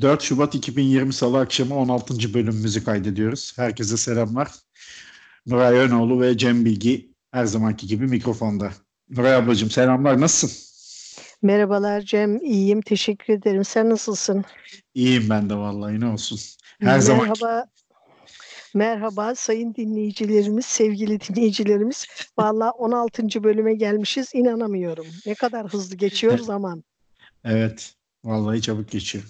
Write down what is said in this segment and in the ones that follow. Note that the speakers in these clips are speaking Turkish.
4 Şubat 2020 Salı akşamı 16. bölümümüzü kaydediyoruz. Herkese selamlar. Nuray Önoğlu ve Cem Bilgi her zamanki gibi mikrofonda. Nuray ablacığım selamlar. Nasılsın? Merhabalar Cem. İyiyim. Teşekkür ederim. Sen nasılsın? İyiyim ben de vallahi ne olsun. Her Merhaba. Zaman... Merhaba sayın dinleyicilerimiz, sevgili dinleyicilerimiz. Vallahi 16. bölüme gelmişiz. İnanamıyorum. Ne kadar hızlı geçiyor zaman. Evet. Vallahi çabuk geçiyor.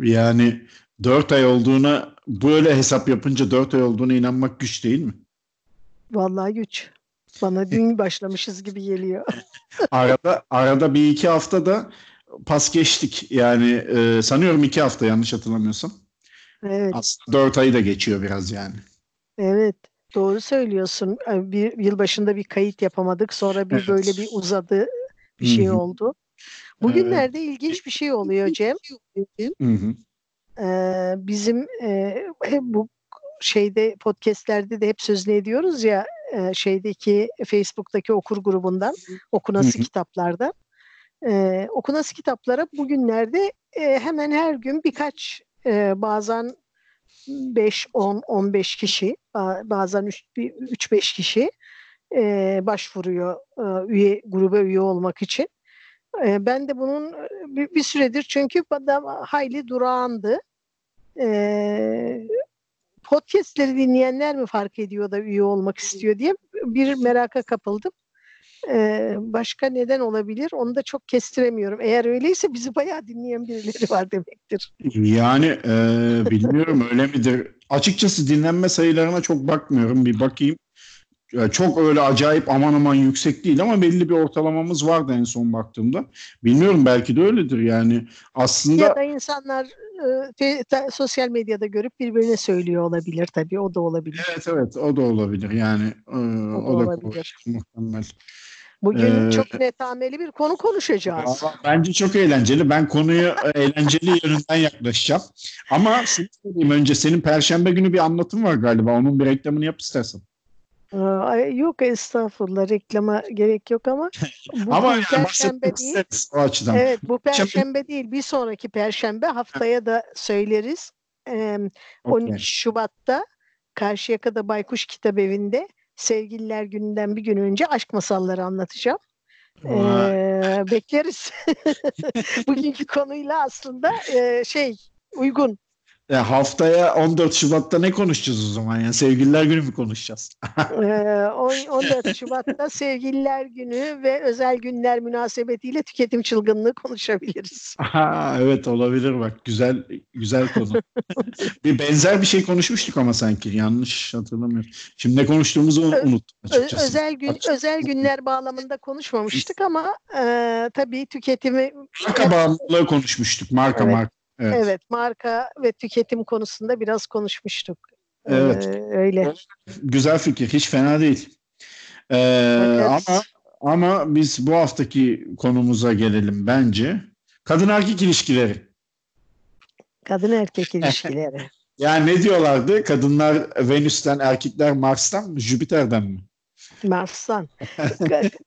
Yani 4 ay olduğuna böyle hesap yapınca 4 ay olduğuna inanmak güç değil mi? Vallahi güç. Bana dün başlamışız gibi geliyor. arada arada bir iki hafta da pas geçtik. Yani e, sanıyorum iki hafta yanlış hatırlamıyorsam. Evet. Aslında dört ayı da geçiyor biraz yani. Evet. Doğru söylüyorsun. Bir yıl başında bir kayıt yapamadık. Sonra bir evet. böyle bir uzadı bir şey Hı-hı. oldu. Bugünlerde evet. ilginç bir şey oluyor Cem. Hı-hı. Ee, bizim e, bu şeyde podcastlerde de hep sözünü ediyoruz ya e, şeydeki Facebook'taki okur grubundan okunası kitaplarda. E, okunası kitaplara bugünlerde e, hemen her gün birkaç e, bazen 5, 10, 15 kişi bazen 3-5 kişi e, başvuruyor e, üye gruba üye olmak için. E, ben de bunun bir, bir süredir çünkü bana hayli durağandı. E, podcastleri dinleyenler mi fark ediyor da üye olmak istiyor diye bir meraka kapıldım. Ee, başka neden olabilir onu da çok kestiremiyorum. Eğer öyleyse bizi bayağı dinleyen birileri var demektir. Yani e, bilmiyorum öyle midir? Açıkçası dinlenme sayılarına çok bakmıyorum. Bir bakayım. Çok öyle acayip aman aman yüksek değil ama belli bir ortalamamız vardı en son baktığımda. Bilmiyorum belki de öyledir yani. Aslında ya da insanlar e, sosyal medyada görüp birbirine söylüyor olabilir tabii. O da olabilir. Evet evet o da olabilir yani. E, o, o da, da olabilir. muhtemel. Bugün ee, çok netameli bir konu konuşacağız. Bence çok eğlenceli. Ben konuyu e, eğlenceli yönünden yaklaşacağım. Ama şunu söyleyeyim önce senin Perşembe günü bir anlatım var galiba. Onun bir reklamını yap istersen. Yok estağfurullah reklama gerek yok ama bu ama yani perşembe değil. O açıdan. Evet bu perşembe değil bir sonraki perşembe haftaya da söyleriz. Ee, 12 okay. Şubat'ta Karşıyaka'da Baykuş Kitap Evi'nde Sevgililer Günü'nden bir gün önce aşk masalları anlatacağım. Ee, bekleriz. Bugünkü konuyla aslında e, şey uygun. Ya e, haftaya 14 Şubat'ta ne konuşacağız o zaman? Yani sevgililer günü mü konuşacağız? ee, 14 Şubat'ta sevgililer günü ve özel günler münasebetiyle tüketim çılgınlığı konuşabiliriz. Aha, evet olabilir bak. Güzel güzel konu. bir benzer bir şey konuşmuştuk ama sanki yanlış hatırlamıyorum. Şimdi ne konuştuğumuzu unuttum açıkçası. Özel gün Açık. özel günler bağlamında konuşmamıştık ama e, tabii tüketimi marka bağımlılığı konuşmuştuk. Marka evet. marka Evet. evet, marka ve tüketim konusunda biraz konuşmuştuk. Evet. Ee, öyle. Güzel fikir, hiç fena değil. Ee, evet. Ama ama biz bu haftaki konumuza gelelim bence. Kadın erkek ilişkileri. Kadın erkek ilişkileri. yani ne diyorlardı? Kadınlar Venüs'ten, erkekler Mars'tan, Jüpiter'den mi? Mars'tan.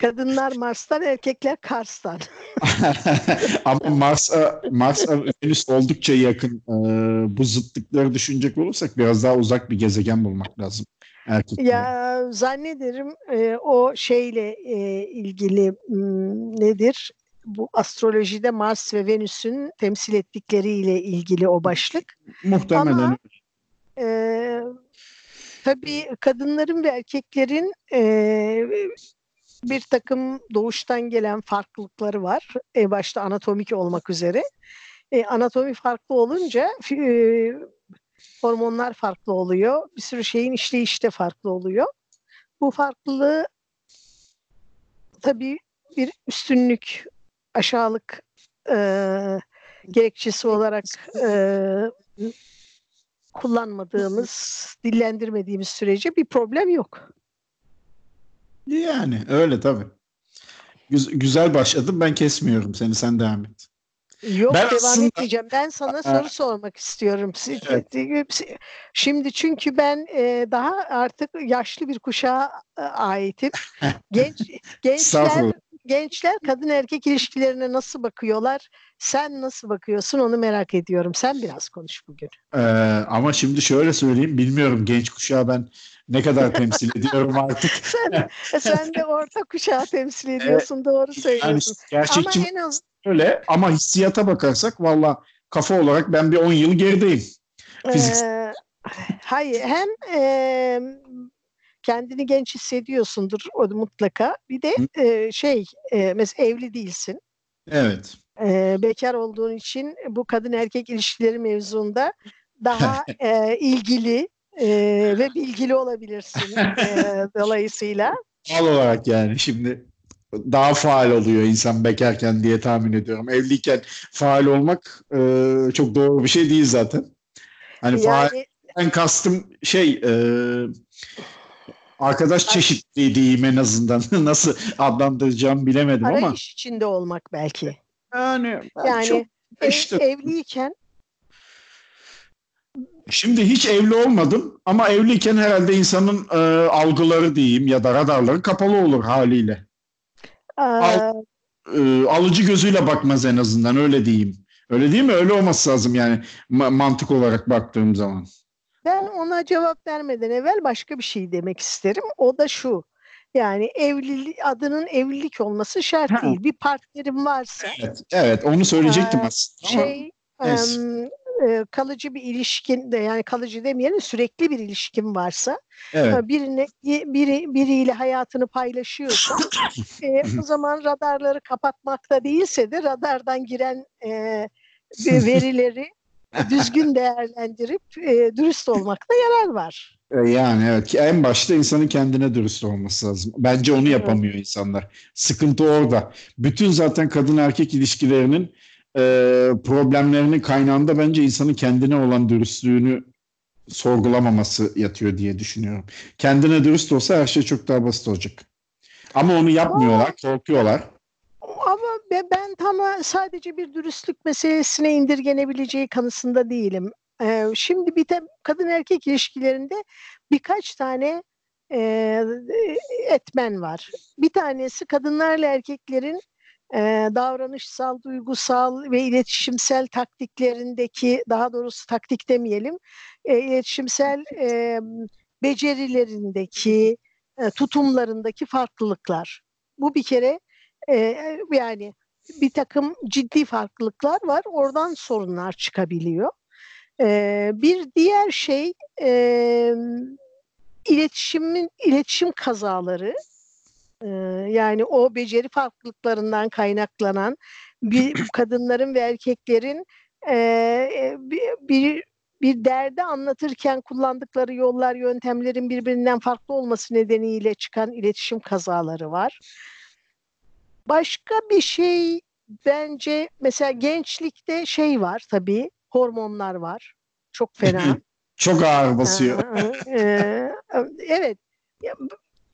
Kadınlar Mars'tan, erkekler Kars'tan. Ama Mars'a Mars'a Venüs oldukça yakın. Ee, bu zıtlıkları düşünecek olursak biraz daha uzak bir gezegen bulmak lazım. Erkekler. Ya zannederim e, o şeyle e, ilgili nedir? Bu astrolojide Mars ve Venüs'ün temsil ettikleriyle ilgili o başlık. Muhtemelen. Ama, e, tabii kadınların ve erkeklerin e, bir takım doğuştan gelen farklılıkları var. E, başta anatomik olmak üzere. E, anatomi farklı olunca e, hormonlar farklı oluyor. Bir sürü şeyin işleyişi de farklı oluyor. Bu farklılığı tabii bir üstünlük, aşağılık e, gerekçesi olarak e, kullanmadığımız, dillendirmediğimiz sürece bir problem yok. Yani öyle tabii. Güz- güzel başladım. Ben kesmiyorum seni. Sen devam et. Yok ben devam aslında... etmeyeceğim. Ben sana soru sormak istiyorum. Evet. Şimdi çünkü ben e, daha artık yaşlı bir kuşağa e, aitim. Genç gençler gençler kadın erkek ilişkilerine nasıl bakıyorlar? Sen nasıl bakıyorsun onu merak ediyorum. Sen biraz konuş bugün. Ee, ama şimdi şöyle söyleyeyim. Bilmiyorum genç kuşağı ben ne kadar temsil ediyorum artık. sen, sen de orta kuşağı temsil ediyorsun. Evet. Doğru söylüyorsun. Yani gerçekçi ama en az... öyle ama hissiyata bakarsak valla kafa olarak ben bir 10 yıl gerideyim. Fiziksel. Ee, hayır hem e, kendini genç hissediyorsundur o mutlaka. Bir de e, şey e, mesela evli değilsin. Evet. E, bekar olduğun için bu kadın erkek ilişkileri mevzunda daha e, ilgili e, ve bilgili olabilirsin e, dolayısıyla. Doğal olarak yani şimdi daha faal oluyor insan bekarken diye tahmin ediyorum. Evliyken faal olmak e, çok doğru bir şey değil zaten. Hani yani, faal kastım şey e, arkadaş çeşitliği diyeyim en azından. Nasıl adlandıracağım bilemedim Arayış ama. iş içinde olmak belki. Yani, yani çok işte. evliyken Şimdi hiç evli olmadım ama evliyken herhalde insanın e, algıları diyeyim ya da radarları kapalı olur haliyle. Al, e, alıcı gözüyle bakmaz en azından öyle diyeyim. Öyle değil mi? Öyle olması lazım yani mantık olarak baktığım zaman. Ben ona cevap vermeden evvel başka bir şey demek isterim. O da şu. Yani evlilik adının evlilik olması şart ha. değil. Bir partnerim varsa. Evet, evet onu söyleyecektim aslında. Şey, e, kalıcı bir ilişkin de yani kalıcı demeyelim sürekli bir ilişkin varsa evet. birine biri biriyle hayatını paylaşıyorsa e, o zaman radarları kapatmakta değilse de radardan giren e, verileri düzgün değerlendirip e, dürüst olmakta yarar var. E, yani evet en başta insanın kendine dürüst olması lazım. Bence onu yapamıyor evet. insanlar. Sıkıntı orada. Bütün zaten kadın erkek ilişkilerinin e, problemlerinin kaynağında bence insanın kendine olan dürüstlüğünü sorgulamaması yatıyor diye düşünüyorum. Kendine dürüst olsa her şey çok daha basit olacak. Ama onu yapmıyorlar, korkuyorlar. Ama ben tam sadece bir dürüstlük meselesine indirgenebileceği kanısında değilim. Ee, şimdi bir de kadın erkek ilişkilerinde birkaç tane e, etmen var. Bir tanesi kadınlarla erkeklerin e, davranışsal, duygusal ve iletişimsel taktiklerindeki, daha doğrusu taktik demeyelim, e, iletişimsel e, becerilerindeki, e, tutumlarındaki farklılıklar. Bu bir kere e, yani bir takım ciddi farklılıklar var. Oradan sorunlar çıkabiliyor. E, bir diğer şey e, iletişimin iletişim kazaları yani o beceri farklılıklarından kaynaklanan bir kadınların ve erkeklerin e, bir, bir bir derdi anlatırken kullandıkları yollar, yöntemlerin birbirinden farklı olması nedeniyle çıkan iletişim kazaları var. Başka bir şey bence mesela gençlikte şey var tabii hormonlar var. Çok fena. Çok ağır basıyor. evet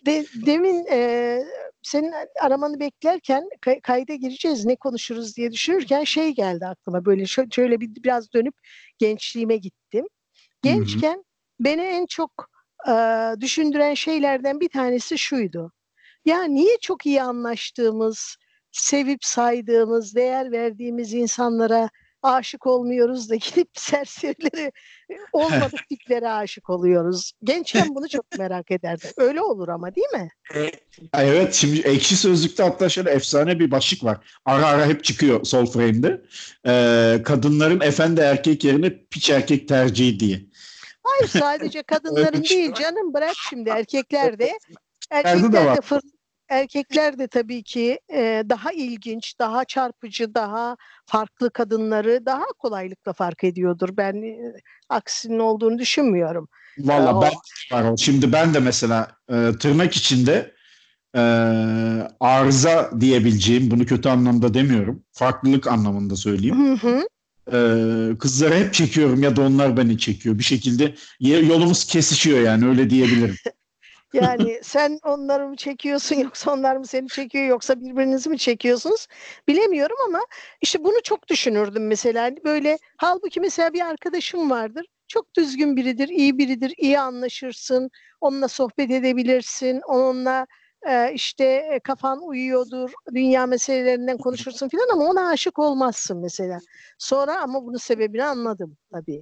de, demin e, senin aramanı beklerken kay, kayda gireceğiz ne konuşuruz diye düşünürken şey geldi aklıma böyle şöyle, bir biraz dönüp gençliğime gittim. Gençken hı hı. beni en çok e, düşündüren şeylerden bir tanesi şuydu. Ya niye çok iyi anlaştığımız, sevip saydığımız, değer verdiğimiz insanlara aşık olmuyoruz da gidip serserilere olmadık tiplere aşık oluyoruz. Gençken bunu çok merak ederdim. Öyle olur ama değil mi? Evet şimdi ekşi sözlükte hatta şöyle efsane bir başlık var. Ara ara hep çıkıyor sol frame'de. Ee, kadınların efendi erkek yerine piç erkek tercihi diye. Hayır sadece kadınların değil canım bırak şimdi erkekler de erkekler de, de fır, erkekler de tabii ki e, daha ilginç, daha çarpıcı, daha farklı kadınları daha kolaylıkla fark ediyordur. Ben e, aksinin olduğunu düşünmüyorum. Valla ben var Şimdi ben de mesela e, tırnak içinde e, arıza diyebileceğim, bunu kötü anlamda demiyorum. Farklılık anlamında söyleyeyim. Hı hı. Ee, kızları hep çekiyorum ya da onlar beni çekiyor. Bir şekilde yolumuz kesişiyor yani öyle diyebilirim. Yani sen onları mı çekiyorsun yoksa onlar mı seni çekiyor yoksa birbirinizi mi çekiyorsunuz bilemiyorum ama işte bunu çok düşünürdüm mesela hani böyle halbuki mesela bir arkadaşım vardır çok düzgün biridir, iyi biridir, iyi anlaşırsın, onunla sohbet edebilirsin, onunla e, işte kafan uyuyordur, dünya meselelerinden konuşursun filan ama ona aşık olmazsın mesela. Sonra ama bunun sebebini anladım tabii.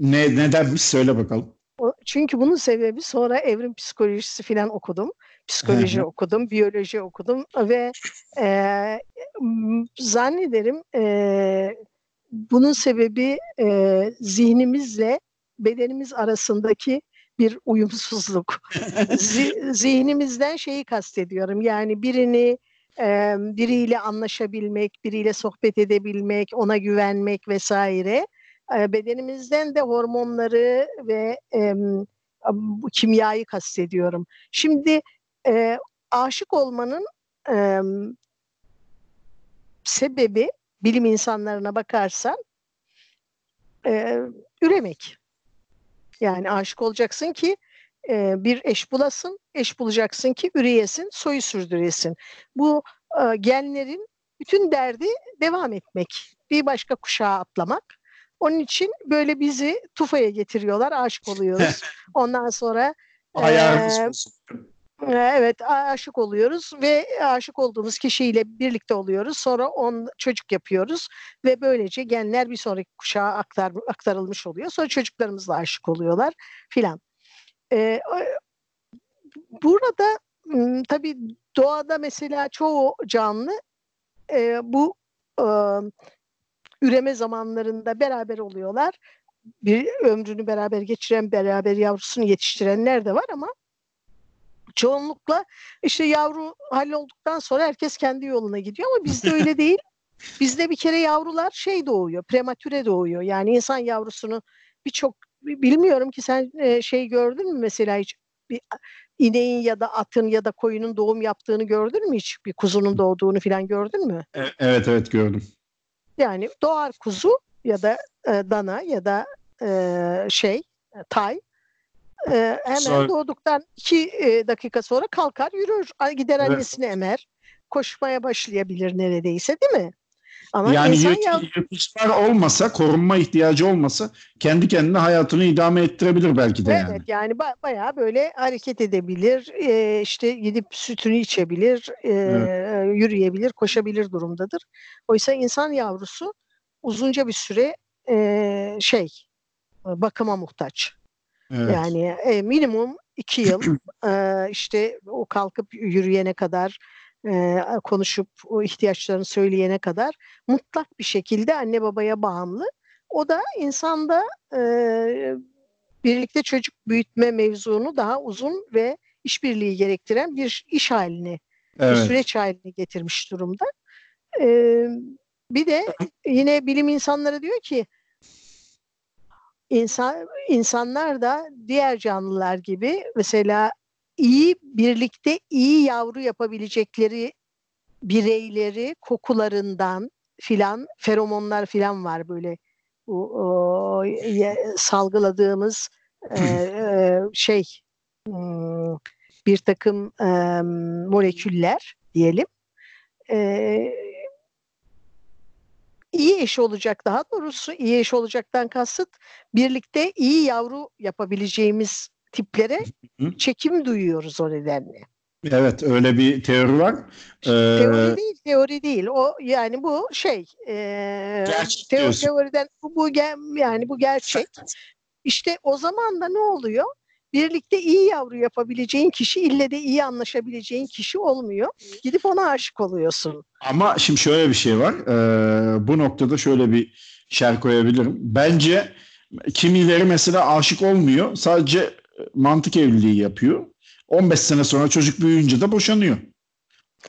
Ne nedenmiş söyle bakalım. Çünkü bunun sebebi sonra evrim psikolojisi filan okudum. Psikoloji okudum, biyoloji okudum ve e, zannederim e, bunun sebebi e, zihnimizle bedenimiz arasındaki bir uyumsuzluk. zihnimizden şeyi kastediyorum. Yani birini e, biriyle anlaşabilmek, biriyle sohbet edebilmek, ona güvenmek vesaire. Bedenimizden de hormonları ve e, bu kimyayı kastediyorum. Şimdi e, aşık olmanın e, sebebi bilim insanlarına bakarsan e, üremek. Yani aşık olacaksın ki e, bir eş bulasın, eş bulacaksın ki üreyesin, soyu sürdüresin. Bu e, genlerin bütün derdi devam etmek, bir başka kuşağa atlamak. Onun için böyle bizi tufaya getiriyorlar, aşık oluyoruz. Ondan sonra e, Evet aşık oluyoruz ve aşık olduğumuz kişiyle birlikte oluyoruz. Sonra on çocuk yapıyoruz ve böylece genler bir sonraki kuşağa aktar, aktarılmış oluyor. Sonra çocuklarımız da aşık oluyorlar filan. Ee, burada tabii doğada mesela çoğu canlı e, bu e, üreme zamanlarında beraber oluyorlar. Bir ömrünü beraber geçiren, beraber yavrusunu yetiştirenler de var ama çoğunlukla işte yavru hallolduktan sonra herkes kendi yoluna gidiyor ama bizde öyle değil. Bizde bir kere yavrular şey doğuyor, prematüre doğuyor. Yani insan yavrusunu birçok bilmiyorum ki sen e, şey gördün mü mesela hiç bir ineğin ya da atın ya da koyunun doğum yaptığını gördün mü hiç? Bir kuzunun doğduğunu falan gördün mü? E, evet evet gördüm. Yani doğar kuzu ya da e, dana ya da e, şey e, tay e, hemen sonra... doğduktan iki e, dakika sonra kalkar yürür. Gider evet. annesini emer. Koşmaya başlayabilir neredeyse değil mi? Ama yani yırtıcılar olmasa, korunma ihtiyacı olmasa kendi kendine hayatını idame ettirebilir belki de evet, yani. Evet yani ba- bayağı böyle hareket edebilir, e, işte gidip sütünü içebilir, e, evet. yürüyebilir, koşabilir durumdadır. Oysa insan yavrusu uzunca bir süre e, şey bakıma muhtaç. Evet. Yani e, minimum iki yıl e, işte o kalkıp yürüyene kadar e, konuşup o ihtiyaçlarını söyleyene kadar mutlak bir şekilde anne babaya bağımlı. O da insanda e, birlikte çocuk büyütme mevzunu daha uzun ve işbirliği gerektiren bir iş haline, evet. bir süreç haline getirmiş durumda. E, bir de yine bilim insanları diyor ki insan insanlar da diğer canlılar gibi mesela iyi birlikte iyi yavru yapabilecekleri bireyleri kokularından filan feromonlar filan var böyle. Bu o, salgıladığımız e, e, şey hmm, bir takım e, moleküller diyelim. E, iyi eş olacak daha doğrusu iyi eş olacaktan kasıt birlikte iyi yavru yapabileceğimiz tiplere çekim duyuyoruz o nedenle. Evet öyle bir teori var. Ee, teori değil, teori değil. O yani bu şey e, teori, teoriden bu, bu yani bu gerçek. İşte o zaman da ne oluyor? birlikte iyi yavru yapabileceğin kişi ille de iyi anlaşabileceğin kişi olmuyor. Gidip ona aşık oluyorsun. Ama şimdi şöyle bir şey var. Ee, bu noktada şöyle bir şer koyabilirim. Bence kimileri mesela aşık olmuyor. Sadece mantık evliliği yapıyor. 15 sene sonra çocuk büyüyünce de boşanıyor.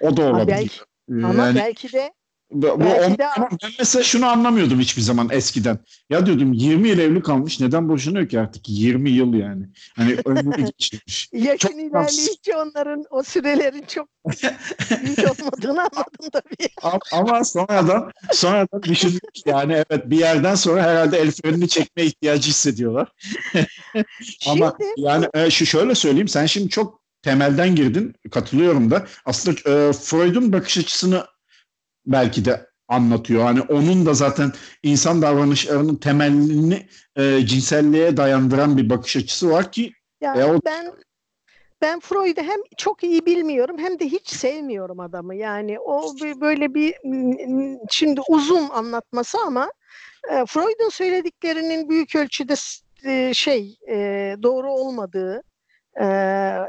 O da olabilir. Belki, ama yani, belki de bu on, de... ben mesela şunu anlamıyordum hiçbir zaman eskiden. Ya diyordum 20 yıl evli kalmış neden boşanıyor ki artık 20 yıl yani. Hani ömrü geçirmiş. Yaşın çok ilerleyince onların o sürelerin çok büyük olmadığını anladım tabii. Ama sonradan sonradan düşündüm yani evet bir yerden sonra herhalde el frenini çekme ihtiyacı hissediyorlar. Ama şimdi... yani e, şu şöyle söyleyeyim sen şimdi çok temelden girdin katılıyorum da aslında e, Freud'un bakış açısını belki de anlatıyor. Hani onun da zaten insan davranışlarının temelini e, cinselliğe dayandıran bir bakış açısı var ki yani e, o... ben ben Freud'u hem çok iyi bilmiyorum hem de hiç sevmiyorum adamı. Yani o böyle bir şimdi uzun anlatması ama e, Freud'un söylediklerinin büyük ölçüde e, şey e, doğru olmadığı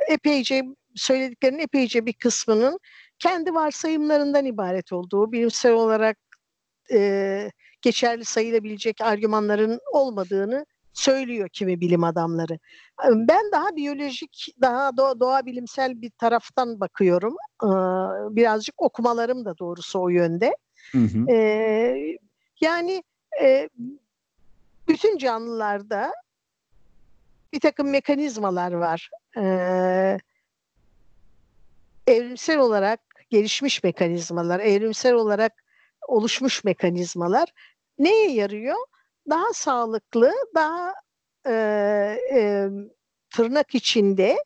epeyce söylediklerinin epeyce bir kısmının kendi varsayımlarından ibaret olduğu, bilimsel olarak geçerli sayılabilecek argümanların olmadığını söylüyor kimi bilim adamları. Ben daha biyolojik, daha doğa, doğa bilimsel bir taraftan bakıyorum. Birazcık okumalarım da doğrusu o yönde. Hı hı. Yani bütün canlılarda bir takım mekanizmalar var. Evrimsel olarak gelişmiş mekanizmalar, evrimsel olarak oluşmuş mekanizmalar neye yarıyor? daha sağlıklı, daha e, e, tırnak içinde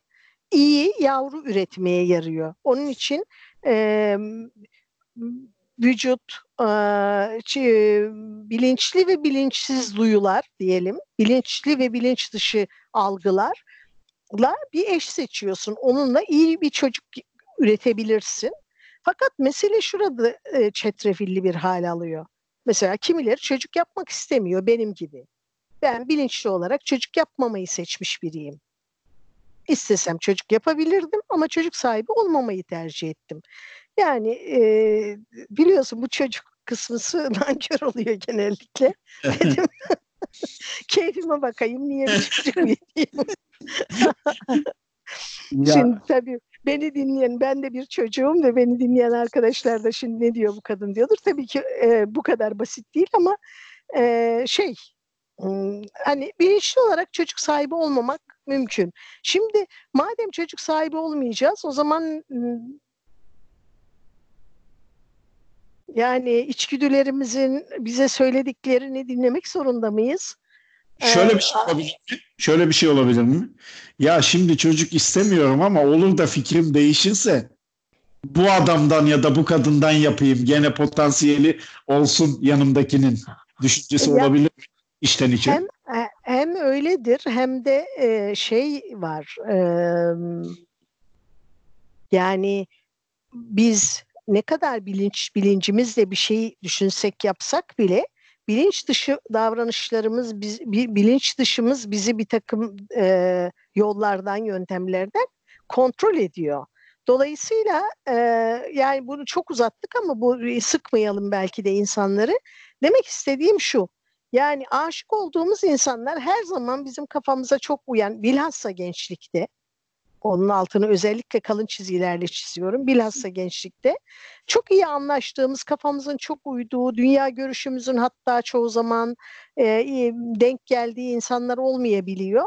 iyi yavru üretmeye yarıyor. Onun için e, vücut e, bilinçli ve bilinçsiz duyular diyelim, bilinçli ve bilinç dışı algılarla bir eş seçiyorsun. Onunla iyi bir çocuk üretebilirsin. Fakat mesele şurada e, çetrefilli bir hal alıyor. Mesela kimileri çocuk yapmak istemiyor benim gibi. Ben bilinçli olarak çocuk yapmamayı seçmiş biriyim. İstesem çocuk yapabilirdim ama çocuk sahibi olmamayı tercih ettim. Yani e, biliyorsun bu çocuk kısmısı nankör oluyor genellikle. Dedim keyfime bakayım niye bir çocuk yapayım. Şimdi tabii beni dinleyen, ben de bir çocuğum ve beni dinleyen arkadaşlar da şimdi ne diyor bu kadın diyordur. Tabii ki e, bu kadar basit değil ama e, şey hani bilinçli olarak çocuk sahibi olmamak mümkün. Şimdi madem çocuk sahibi olmayacağız o zaman yani içgüdülerimizin bize söylediklerini dinlemek zorunda mıyız? Şöyle bir şey olabilir mi? Şöyle bir şey olabilir mi? Ya şimdi çocuk istemiyorum ama olur da fikrim değişirse bu adamdan ya da bu kadından yapayım. Gene potansiyeli olsun yanımdakinin düşüncesi ya, olabilir mi? İçten içe. Hem, e, hem öyledir hem de e, şey var. E, yani biz ne kadar bilinç bilincimizle bir şey düşünsek yapsak bile bilinç dışı davranışlarımız, biz, bilinç dışımız bizi bir takım e, yollardan, yöntemlerden kontrol ediyor. Dolayısıyla e, yani bunu çok uzattık ama bu sıkmayalım belki de insanları. Demek istediğim şu. Yani aşık olduğumuz insanlar her zaman bizim kafamıza çok uyan, bilhassa gençlikte onun altını özellikle kalın çizgilerle çiziyorum. Bilhassa gençlikte. Çok iyi anlaştığımız, kafamızın çok uyduğu, dünya görüşümüzün hatta çoğu zaman e, denk geldiği insanlar olmayabiliyor.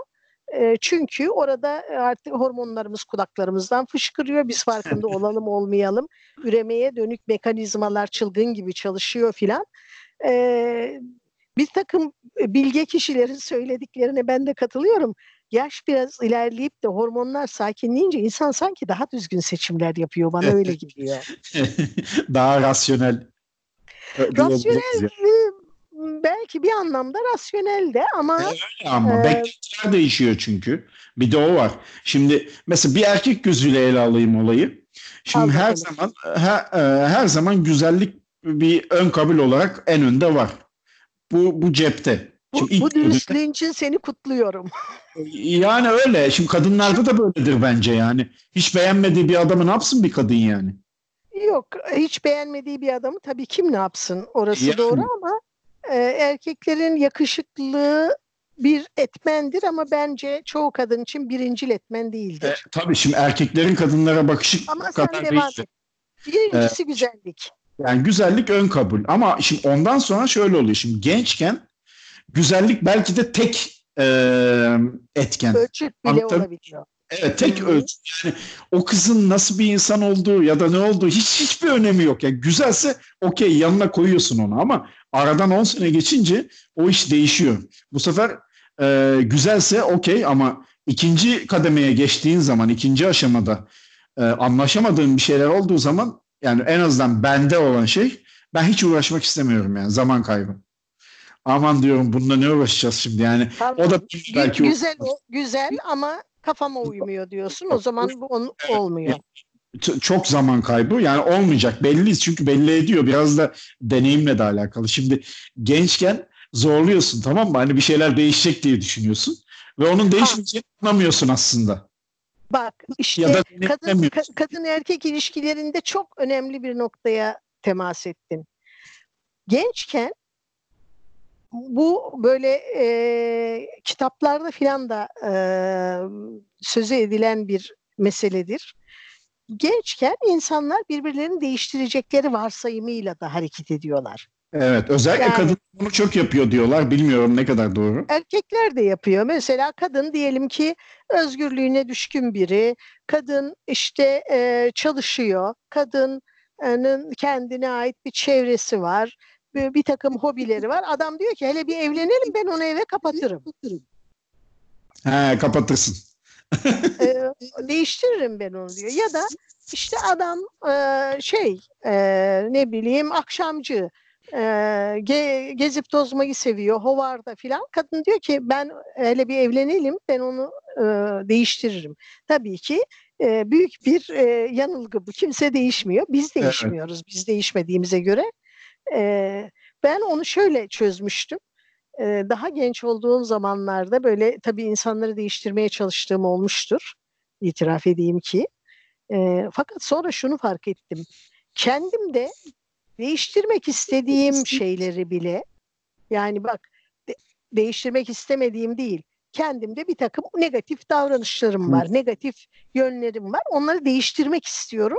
E, çünkü orada artık hormonlarımız kulaklarımızdan fışkırıyor. Biz farkında olalım olmayalım. Üremeye dönük mekanizmalar çılgın gibi çalışıyor filan. E, bir takım bilge kişilerin söylediklerine ben de katılıyorum yaş biraz ilerleyip de hormonlar sakinleyince insan sanki daha düzgün seçimler yapıyor. Bana öyle geliyor. daha rasyonel. Rasyonel belki bir anlamda rasyonel de ama öyle ama e, beklentiler değişiyor çünkü. Bir de o var. Şimdi mesela bir erkek gözüyle ele alayım olayı. Şimdi her zaman her, e, her zaman güzellik bir ön kabul olarak en önde var. Bu bu cepte. Bu, bu dürüstlüğün için seni kutluyorum. Yani öyle. Şimdi kadınlarda da böyledir bence yani. Hiç beğenmediği bir adamı ne yapsın bir kadın yani? Yok. Hiç beğenmediği bir adamı tabii kim ne yapsın? Orası yani. doğru ama e, erkeklerin yakışıklılığı bir etmendir ama bence çoğu kadın için birincil etmen değildir. E, tabii şimdi erkeklerin kadınlara bakışı ama kadar değildir. Birincisi ee, güzellik. Yani güzellik ön kabul ama şimdi ondan sonra şöyle oluyor. Şimdi gençken güzellik belki de tek e, etken. Ölçüt bile Anladım. olabiliyor. Evet tek ölçüt. Yani o kızın nasıl bir insan olduğu ya da ne olduğu hiç hiçbir önemi yok. Yani güzelse okey yanına koyuyorsun onu ama aradan 10 sene geçince o iş değişiyor. Bu sefer e, güzelse okey ama ikinci kademeye geçtiğin zaman ikinci aşamada e, anlaşamadığın bir şeyler olduğu zaman yani en azından bende olan şey ben hiç uğraşmak istemiyorum yani zaman kaybı aman diyorum bununla ne uğraşacağız şimdi yani tamam. o da belki güzel o, güzel ama kafama uymuyor diyorsun. O zaman bu on, olmuyor. Çok zaman kaybı yani olmayacak belli çünkü belli ediyor biraz da deneyimle de alakalı. Şimdi gençken zorluyorsun tamam mı? Hani bir şeyler değişecek diye düşünüyorsun ve onun değişmeyeceğini anlamıyorsun aslında. Bak işte ya kadın, ka- kadın erkek ilişkilerinde çok önemli bir noktaya temas ettin. Gençken bu böyle e, kitaplarda filan da e, sözü edilen bir meseledir. Gençken insanlar birbirlerini değiştirecekleri varsayımıyla da hareket ediyorlar. Evet, özellikle yani, kadın bunu çok yapıyor diyorlar. Bilmiyorum ne kadar doğru. Erkekler de yapıyor. Mesela kadın diyelim ki özgürlüğüne düşkün biri. Kadın işte e, çalışıyor. Kadının kendine ait bir çevresi var. Bir, bir takım hobileri var. Adam diyor ki hele bir evlenelim ben onu eve kapatırım. He, kapatırsın. e, değiştiririm ben onu diyor. Ya da işte adam e, şey e, ne bileyim akşamcı e, ge, gezip tozmayı seviyor. Hovarda filan. Kadın diyor ki ben hele bir evlenelim ben onu e, değiştiririm. Tabii ki e, büyük bir e, yanılgı bu. Kimse değişmiyor. Biz değişmiyoruz. Evet. Biz değişmediğimize göre. E, ben onu şöyle çözmüştüm. E, daha genç olduğum zamanlarda böyle tabii insanları değiştirmeye çalıştığım olmuştur. İtiraf edeyim ki. E, fakat sonra şunu fark ettim. Kendim de değiştirmek istediğim şeyleri bile yani bak de, değiştirmek istemediğim değil kendimde bir takım negatif davranışlarım var, negatif yönlerim var. Onları değiştirmek istiyorum.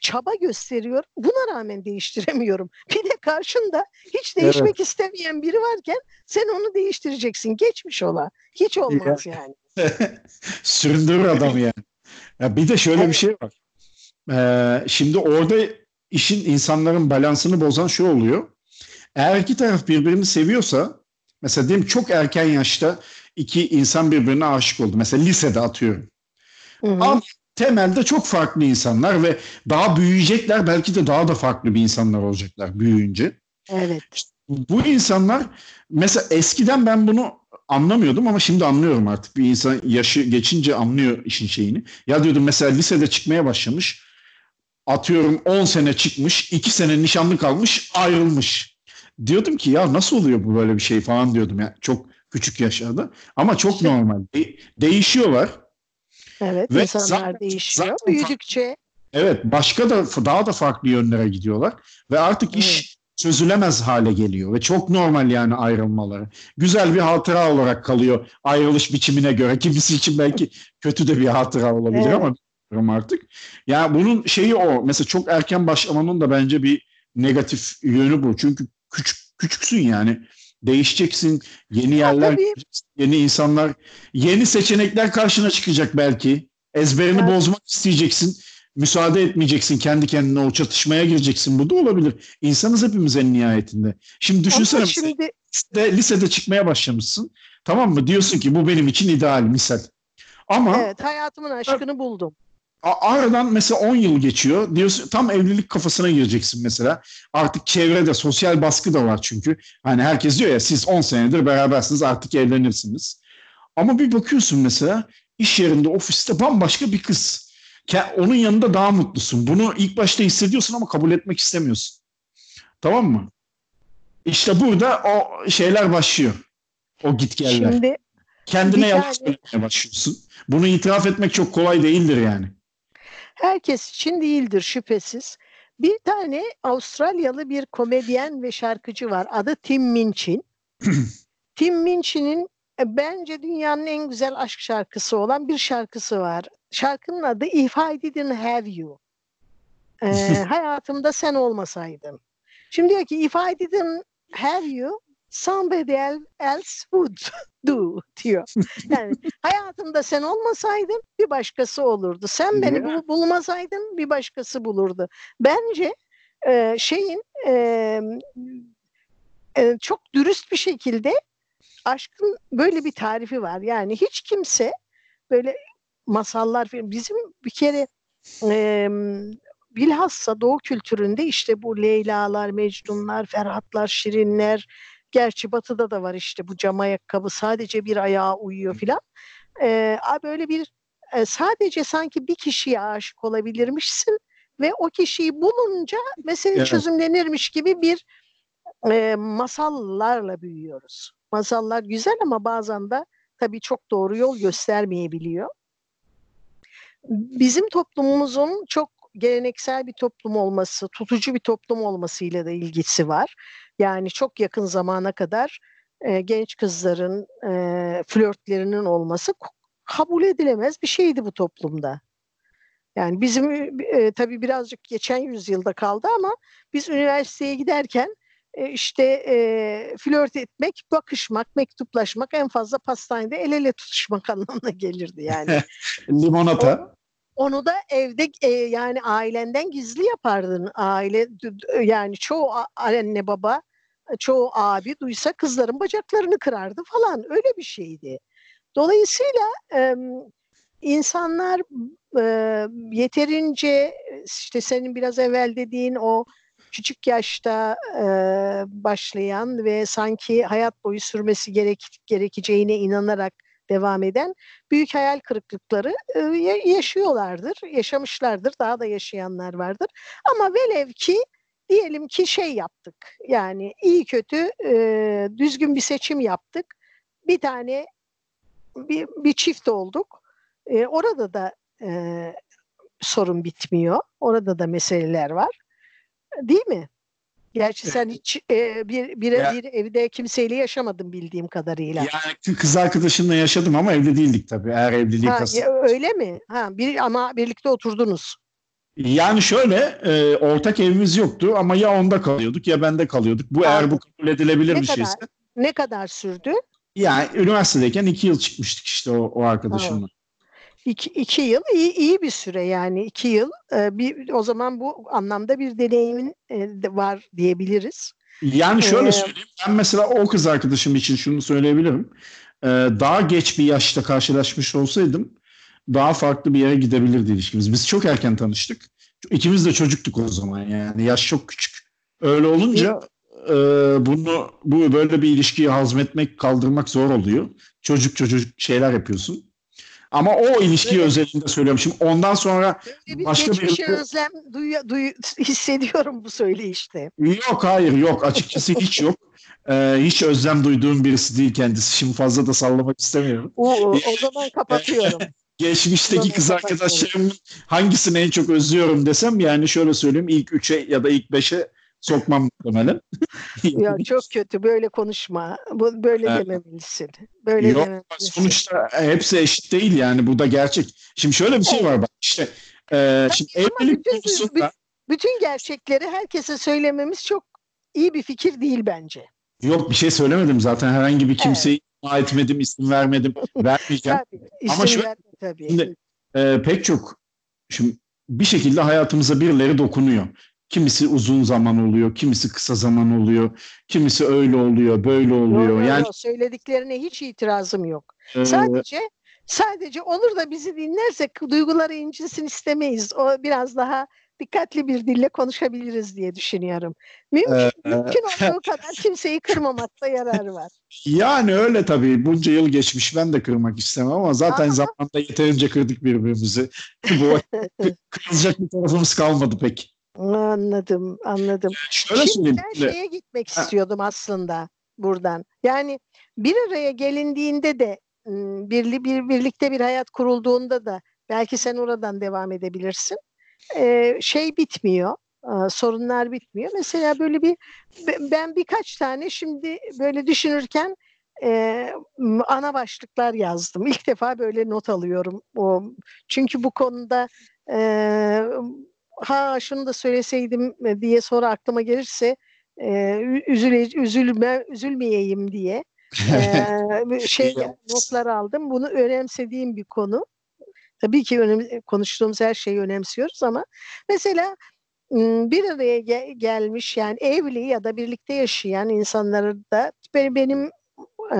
Çaba gösteriyorum. Buna rağmen değiştiremiyorum. Bir de karşında hiç değişmek evet. istemeyen biri varken sen onu değiştireceksin. Geçmiş ola. Hiç olmaz yani. Süründürür adam yani. Ya bir de şöyle evet. bir şey var. Ee, şimdi orada işin insanların balansını bozan şu oluyor. Eğer iki taraf birbirini seviyorsa mesela diyelim çok erken yaşta iki insan birbirine aşık oldu. Mesela lisede atıyorum. Hı hı. Ama temelde çok farklı insanlar ve daha büyüyecekler belki de daha da farklı bir insanlar olacaklar büyüyünce. Evet. Bu insanlar mesela eskiden ben bunu anlamıyordum ama şimdi anlıyorum artık. Bir insan yaşı geçince anlıyor işin şeyini. Ya diyordum mesela lisede çıkmaya başlamış atıyorum 10 sene çıkmış, 2 sene nişanlı kalmış, ayrılmış. Diyordum ki ya nasıl oluyor bu böyle bir şey falan diyordum ya. Çok küçük yaşlarda. Ama çok normal. De- değişiyorlar. Evet, Ve insanlar zaten, değişiyor zaten büyüdükçe. Evet, başka da daha da farklı yönlere gidiyorlar ve artık evet. iş çözülemez hale geliyor ve çok normal yani ayrılmaları. Güzel bir hatıra olarak kalıyor ayrılış biçimine göre. Kimisi için belki kötü de bir hatıra olabilir evet. ama artık. Yani bunun şeyi o. Mesela çok erken başlamanın da bence bir negatif yönü bu. Çünkü küçük küçüksün yani. Değişeceksin. Yeni yerler, ya, yeni insanlar, yeni seçenekler karşına çıkacak belki. Ezberini evet. bozmak isteyeceksin. Müsaade etmeyeceksin kendi kendine o çatışmaya gireceksin. Bu da olabilir. İnsanız hepimiz en nihayetinde. Şimdi düşünsene Ama şimdi... lisede, lisede çıkmaya başlamışsın. Tamam mı? Diyorsun ki bu benim için ideal misal. Ama evet hayatımın aşkını buldum aradan mesela 10 yıl geçiyor. Diyorsun tam evlilik kafasına gireceksin mesela. Artık çevrede sosyal baskı da var çünkü. Hani herkes diyor ya siz 10 senedir berabersiniz artık evlenirsiniz. Ama bir bakıyorsun mesela iş yerinde ofiste bambaşka bir kız. Onun yanında daha mutlusun. Bunu ilk başta hissediyorsun ama kabul etmek istemiyorsun. Tamam mı? İşte burada o şeyler başlıyor. O gitgeller. Şimdi Kendine yalan söylemeye başlıyorsun. Bunu itiraf etmek çok kolay değildir yani. Herkes için değildir şüphesiz. Bir tane Avustralyalı bir komedyen ve şarkıcı var. Adı Tim Minchin. Tim Minchin'in e, bence dünyanın en güzel aşk şarkısı olan bir şarkısı var. Şarkının adı If I Didn't Have You. Ee, hayatımda sen olmasaydın. Şimdi diyor ki If I didn't have you, somebody else would do diyor. Yani hayatımda sen olmasaydın bir başkası olurdu. Sen beni bul- bulmasaydın bir başkası bulurdu. Bence e, şeyin e, e, çok dürüst bir şekilde aşkın böyle bir tarifi var. Yani hiç kimse böyle masallar bizim bir kere e, bilhassa Doğu kültüründe işte bu Leyla'lar, Mecnunlar, Ferhatlar, Şirinler, Gerçi batıda da var işte bu cam ayakkabı sadece bir ayağa uyuyor filan. Ee, böyle bir e, sadece sanki bir kişiye aşık olabilirmişsin ve o kişiyi bulunca mesele evet. çözümlenirmiş gibi bir e, masallarla büyüyoruz. Masallar güzel ama bazen de tabii çok doğru yol göstermeyebiliyor. Bizim toplumumuzun çok geleneksel bir toplum olması, tutucu bir toplum olmasıyla da ilgisi var. Yani çok yakın zamana kadar e, genç kızların e, flörtlerinin olması kabul edilemez bir şeydi bu toplumda. Yani bizim e, tabii birazcık geçen yüzyılda kaldı ama biz üniversiteye giderken e, işte e, flört etmek, bakışmak, mektuplaşmak en fazla pastanede el ele tutuşmak anlamına gelirdi yani. Limonata. Onu da evde e, yani ailenden gizli yapardın. Aile yani çoğu anne baba, çoğu abi duysa kızların bacaklarını kırardı falan. Öyle bir şeydi. Dolayısıyla e, insanlar e, yeterince işte senin biraz evvel dediğin o küçük yaşta e, başlayan ve sanki hayat boyu sürmesi gerek, gerekeceğine inanarak devam eden büyük hayal kırıklıkları e, yaşıyorlardır, yaşamışlardır, daha da yaşayanlar vardır. Ama velev ki diyelim ki şey yaptık, yani iyi kötü e, düzgün bir seçim yaptık, bir tane bir, bir çift olduk, e, orada da e, sorun bitmiyor, orada da meseleler var. Değil mi? Gerçi sen hiç e, bir, bir, ya, evde kimseyle yaşamadın bildiğim kadarıyla. Yani kız arkadaşımla yaşadım ama evli değildik tabii. Eğer evliliği ha, ya, öyle mi? Ha, bir, ama birlikte oturdunuz. Yani şöyle e, ortak evimiz yoktu ama ya onda kalıyorduk ya bende kalıyorduk. Bu eğer bu kabul edilebilir ne bir kadar, şeyse. Ne kadar sürdü? Yani üniversitedeyken iki yıl çıkmıştık işte o, o arkadaşımla. İki, iki yıl iyi, iyi bir süre yani iki yıl e, bir o zaman bu anlamda bir deneyimin e, var diyebiliriz. Yani şöyle ee, söyleyeyim ben mesela o kız arkadaşım için şunu söyleyebilirim. Ee, daha geç bir yaşta karşılaşmış olsaydım daha farklı bir yere gidebilirdi ilişkimiz. Biz çok erken tanıştık. İkimiz de çocuktuk o zaman yani yaş çok küçük. Öyle olunca e, bunu bu böyle bir ilişkiyi hazmetmek kaldırmak zor oluyor. Çocuk çocuk şeyler yapıyorsun. Ama o ilişki evet. özelinde söylüyorum. Şimdi ondan sonra bir başka bir şey özlem duy, duy, hissediyorum bu söyleyişte. Yok hayır yok açıkçası hiç yok. Ee, hiç özlem duyduğum birisi değil kendisi. Şimdi fazla da sallamak istemiyorum. O, o, o zaman kapatıyorum. Geçmişteki kız arkadaşlarımın hangisini en çok özlüyorum desem yani şöyle söyleyeyim ilk üçe ya da ilk beşe sokmam muhtemelen. ya çok kötü böyle konuşma. Bu böyle evet. dememelisin. Böyle Yok, dememelisin. Sonuçta hepsi eşit değil yani bu da gerçek. Şimdi şöyle bir şey var bak işte e, şimdi evlilik bütün, konusunda bütün gerçekleri herkese söylememiz çok iyi bir fikir değil bence. Yok bir şey söylemedim zaten herhangi bir kimseyi evet. etmedim, isim vermedim, vermeyeceğim. tabii, Ama şu tabii. Şimdi, e, pek çok şimdi bir şekilde hayatımıza birileri dokunuyor. Kimisi uzun zaman oluyor, kimisi kısa zaman oluyor, kimisi öyle oluyor, böyle oluyor. Yok, yani söylediklerine hiç itirazım yok. Ee, sadece sadece olur da bizi dinlersek duyguları incinsin istemeyiz. O biraz daha dikkatli bir dille konuşabiliriz diye düşünüyorum. Mümkün, ee, mümkün olduğu kadar kimseyi kırmamakta yarar var. Yani öyle tabii. Bunca yıl geçmiş. Ben de kırmak istemem ama zaten Aha. zamanında yeterince kırdık birbirimizi. Bu kırılacak bir tarafımız kalmadı pek. Anladım, anladım. Şöyle Şimdi ben şeye gitmek ha. istiyordum aslında buradan. Yani bir araya gelindiğinde de birli bir birlikte bir hayat kurulduğunda da belki sen oradan devam edebilirsin. Ee, şey bitmiyor. Sorunlar bitmiyor. Mesela böyle bir ben birkaç tane şimdi böyle düşünürken e, ana başlıklar yazdım. İlk defa böyle not alıyorum. O çünkü bu konuda e, ha şunu da söyleseydim e, diye sonra aklıma gelirse e, üzüle, üzülme, üzülmeyeyim diye e, şey notlar aldım. Bunu önemsediğim bir konu. Tabii ki önem, konuştuğumuz her şeyi önemsiyoruz ama mesela bir araya gel- gelmiş yani evli ya da birlikte yaşayan insanları da benim e,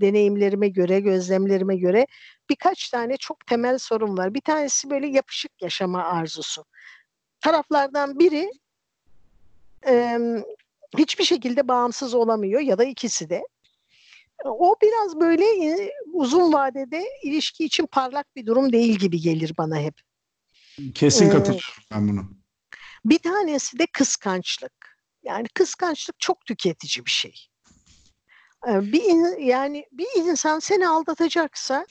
deneyimlerime göre, gözlemlerime göre birkaç tane çok temel sorun var. Bir tanesi böyle yapışık yaşama arzusu taraflardan biri e, hiçbir şekilde bağımsız olamıyor ya da ikisi de. o biraz böyle e, uzun vadede ilişki için parlak bir durum değil gibi gelir bana hep. Kesin ee, katılıyorum ben bunu. Bir tanesi de kıskançlık. Yani kıskançlık çok tüketici bir şey. Ee, bir yani bir insan seni aldatacaksa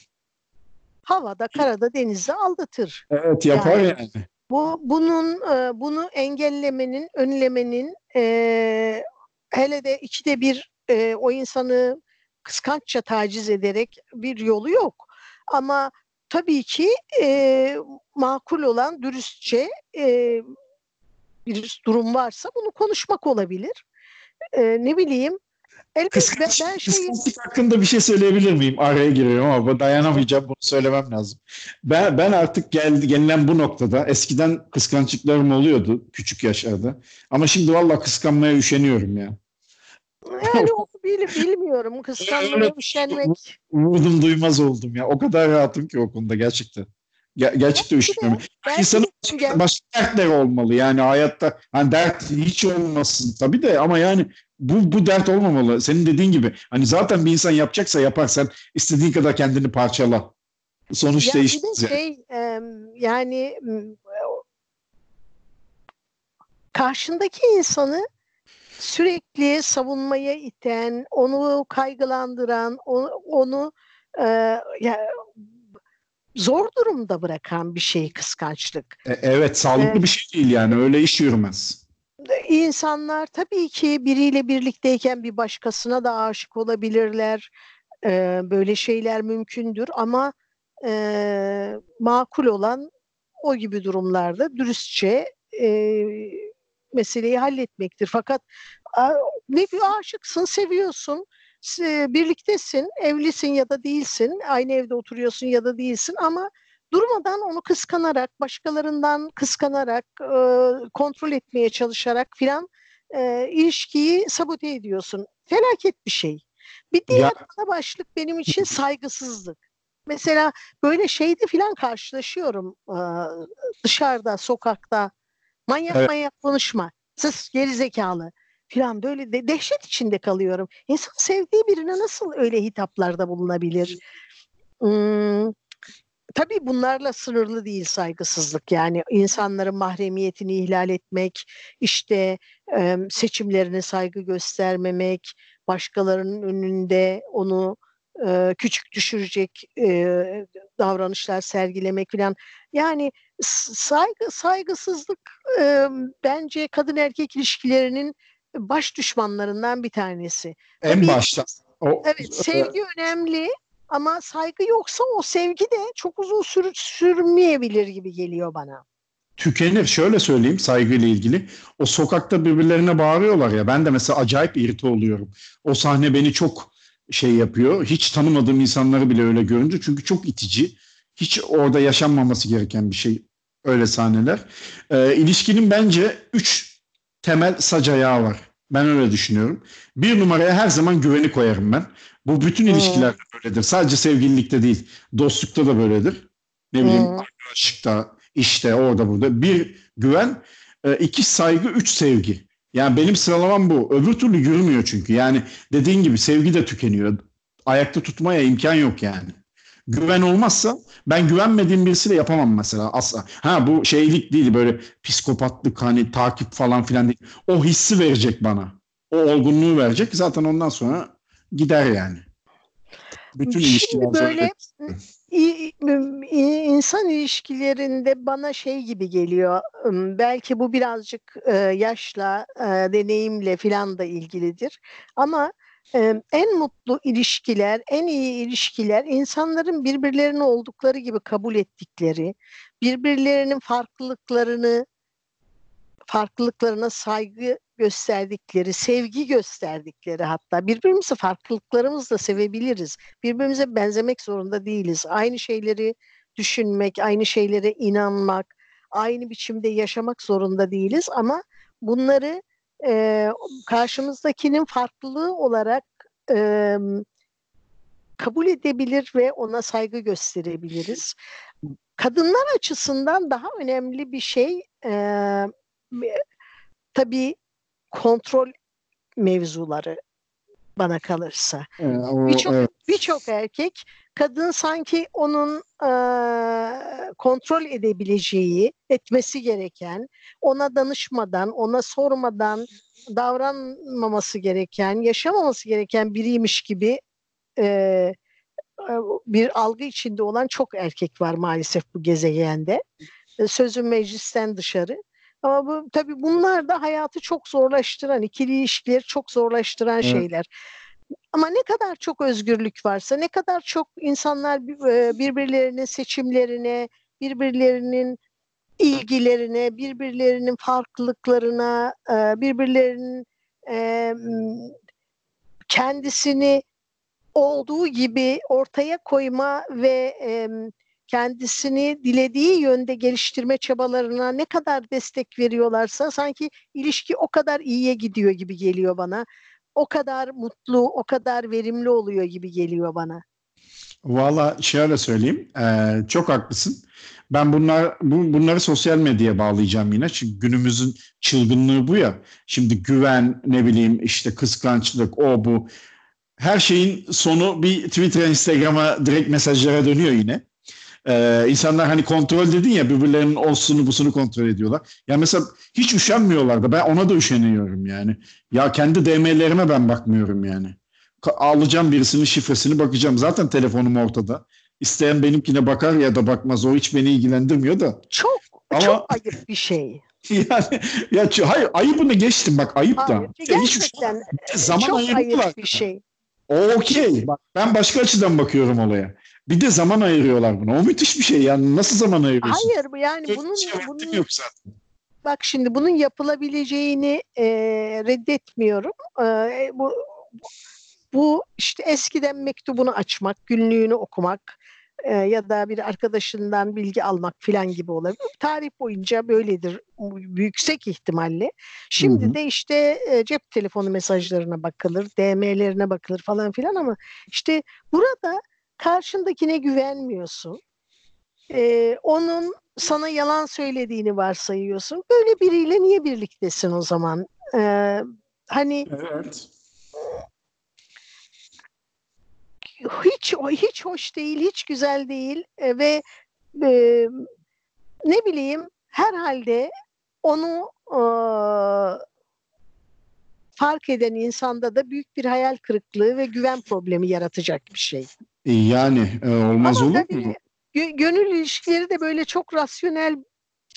havada, karada, denizde aldatır. Evet yapar yani. yani. Bu bunun e, bunu engellemenin, önlemenin e, hele de ikide bir e, o insanı kıskançça taciz ederek bir yolu yok. Ama tabii ki e, makul olan dürüstçe e, bir durum varsa bunu konuşmak olabilir. E, ne bileyim Elbette Kıskanç, ben şeyi... Kıskançlık hakkında bir şey söyleyebilir miyim? Araya giriyorum ama dayanamayacağım bunu söylemem lazım. Ben, ben artık geldi, gelinen bu noktada eskiden kıskançlıklarım oluyordu küçük yaşlarda. Ama şimdi valla kıskanmaya üşeniyorum ya. Yani onu bil, bilmiyorum. Kıskanmaya üşenmek. Vurdum duymaz oldum ya. O kadar rahatım ki o konuda gerçekten. Ger- gerçekten üşeniyorum. İnsanın başka dertler olmalı yani hayatta. Hani dert hiç olmasın tabii de ama yani bu, bu dert olmamalı. Senin dediğin gibi hani zaten bir insan yapacaksa yaparsan istediğin kadar kendini parçala. Sonuç ya değişmez. Bir de şey e, yani karşındaki insanı sürekli savunmaya iten, onu kaygılandıran, onu, onu e, ya, zor durumda bırakan bir şey kıskançlık. E, evet, sağlıklı ee, bir şey değil yani öyle iş yürümez. İnsanlar tabii ki biriyle birlikteyken bir başkasına da aşık olabilirler. Ee, böyle şeyler mümkündür ama e, makul olan o gibi durumlarda dürüstçe e, meseleyi halletmektir. Fakat ne bir aşıksın, seviyorsun, birliktesin, evlisin ya da değilsin, aynı evde oturuyorsun ya da değilsin ama durmadan onu kıskanarak, başkalarından kıskanarak, kontrol etmeye çalışarak filan ilişkiyi sabote ediyorsun. Felaket bir şey. Bir diğer ya. ana başlık benim için saygısızlık. Mesela böyle şeyde filan karşılaşıyorum dışarıda, sokakta. Manyak evet. manyak konuşma. Sus geri zekalı filan böyle de, dehşet içinde kalıyorum. İnsan sevdiği birine nasıl öyle hitaplarda bulunabilir? Hmm, tabii bunlarla sınırlı değil saygısızlık. Yani insanların mahremiyetini ihlal etmek, işte e, seçimlerine saygı göstermemek, başkalarının önünde onu e, küçük düşürecek e, davranışlar sergilemek falan. Yani saygı saygısızlık e, bence kadın erkek ilişkilerinin baş düşmanlarından bir tanesi. En Tabii, başta. O, evet, sevgi önemli ama saygı yoksa o sevgi de çok uzun sür sürmeyebilir gibi geliyor bana. Tükenir. Şöyle söyleyeyim saygıyla ilgili. O sokakta birbirlerine bağırıyorlar ya. Ben de mesela acayip irite oluyorum. O sahne beni çok şey yapıyor. Hiç tanımadığım insanları bile öyle görünce. Çünkü çok itici. Hiç orada yaşanmaması gereken bir şey. Öyle sahneler. Ee, ilişkinin bence üç temel sac ayağı var. Ben öyle düşünüyorum. Bir numaraya her zaman güveni koyarım ben. Bu bütün hmm. ilişkilerde böyledir. Sadece sevgililikte değil. Dostlukta da böyledir. Ne bileyim hmm. arkadaşlıkta, işte orada burada. Bir güven, e, iki saygı, üç sevgi. Yani benim sıralamam bu. Öbür türlü yürümüyor çünkü. Yani dediğin gibi sevgi de tükeniyor. Ayakta tutmaya imkan yok yani güven olmazsa ben güvenmediğim birisiyle yapamam mesela asla. Ha bu şeylik değil böyle psikopatlık hani takip falan filan değil. O hissi verecek bana. O olgunluğu verecek. Zaten ondan sonra gider yani. Bütün ilişkiler böyle insan ilişkilerinde bana şey gibi geliyor. Belki bu birazcık yaşla, deneyimle filan da ilgilidir. Ama en mutlu ilişkiler, en iyi ilişkiler insanların birbirlerini oldukları gibi kabul ettikleri, birbirlerinin farklılıklarını farklılıklarına saygı gösterdikleri, sevgi gösterdikleri hatta birbirimizi farklılıklarımızla sevebiliriz. Birbirimize benzemek zorunda değiliz. Aynı şeyleri düşünmek, aynı şeylere inanmak, aynı biçimde yaşamak zorunda değiliz ama bunları e, karşımızdakinin farklılığı olarak e, kabul edebilir ve ona saygı gösterebiliriz. Kadınlar açısından daha önemli bir şey e, tabii kontrol mevzuları. bana kalırsa. O- Birçok evet. birçok erkek kadın sanki onun e, kontrol edebileceği, etmesi gereken, ona danışmadan, ona sormadan davranmaması gereken, yaşamaması gereken biriymiş gibi e, e, bir algı içinde olan çok erkek var maalesef bu gezegende. E, Sözün meclisten dışarı. Ama bu tabii bunlar da hayatı çok zorlaştıran, ikili ilişkileri çok zorlaştıran Evet. şeyler. Ama ne kadar çok özgürlük varsa, ne kadar çok insanlar e, birbirlerinin seçimlerine, birbirlerinin ilgilerine, birbirlerinin farklılıklarına, e, birbirlerinin e, kendisini olduğu gibi ortaya koyma ve kendisini dilediği yönde geliştirme çabalarına ne kadar destek veriyorlarsa sanki ilişki o kadar iyiye gidiyor gibi geliyor bana. O kadar mutlu, o kadar verimli oluyor gibi geliyor bana. Valla şöyle söyleyeyim. eee, çok haklısın. Ben bunlar bu, bunları sosyal medyaya bağlayacağım yine. Çünkü günümüzün çılgınlığı bu ya. Şimdi güven, ne bileyim işte kıskançlık, o bu. Her şeyin sonu bir Twitter, Instagram'a direkt mesajlara dönüyor yine. Ee, insanlar hani kontrol dedin ya birbirlerinin olsunu busunu kontrol ediyorlar. Ya mesela hiç üşenmiyorlar da ben ona da üşeniyorum yani. Ya kendi DM'lerime ben bakmıyorum yani. Alacağım birisinin şifresini bakacağım. Zaten telefonum ortada. İsteyen benimkine bakar ya da bakmaz. O hiç beni ilgilendirmiyor da. Çok Ama- çok ayıp bir şey. Yani ya hayır ayıbını geçtim bak ayıp da. Hayır, Ya hiç zaman çok ayıp bir şey. Okey. Ben başka açıdan bakıyorum olaya. Bir de zaman ayırıyorlar buna. O müthiş bir şey yani. Nasıl zaman ayırıyorsun? Hayır bu yani bunun vaktin bunun yok zaten. bak şimdi bunun yapılabileceğini e, reddetmiyorum. E, bu bu işte eskiden mektubunu açmak, günlüğünü okumak e, ya da bir arkadaşından bilgi almak filan gibi olabilir. Tarih boyunca böyledir yüksek ihtimalle. Şimdi Hı hı. de işte e, cep telefonu mesajlarına bakılır, DM'lerine bakılır falan filan ama işte burada karşındakine güvenmiyorsun. E, onun sana yalan söylediğini varsayıyorsun. Böyle biriyle niye birliktesin o zaman? E, hani Evet. hiç hiç hoş değil, hiç güzel değil E, ve e, ne bileyim herhalde onu e, fark eden insanda da büyük bir hayal kırıklığı ve güven problemi yaratacak bir şey. E, Yani e, olmaz Ama olur tabii mu? gö- gönül ilişkileri de böyle çok rasyonel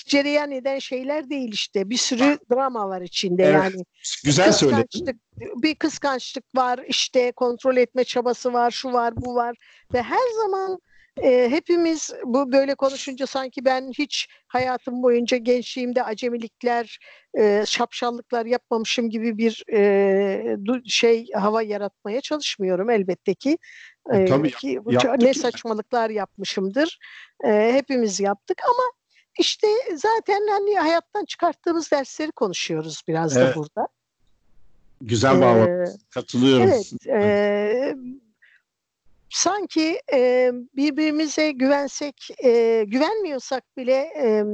cereyan eden şeyler değil işte. Bir sürü drama var içinde Evet, yani. Güzel söyledin. kıskançlık, bir kıskançlık var, işte kontrol etme çabası var, şu var, bu var ve her zaman e, hepimiz bu böyle konuşunca sanki ben hiç hayatım boyunca gençliğimde acemilikler, e, şapşallıklar yapmamışım gibi bir e, du- şey hava yaratmaya çalışmıyorum elbette ki. E, tabii ki yaptık ne saçmalıklar yapmışımdır. E, hepimiz yaptık ama işte zaten hani hayattan çıkarttığımız dersleri konuşuyoruz biraz da Evet. burada. Güzel Ee, bağlı. Katılıyorum. Evet, e, sanki e, birbirimize güvensek, e, güvenmiyorsak bile e,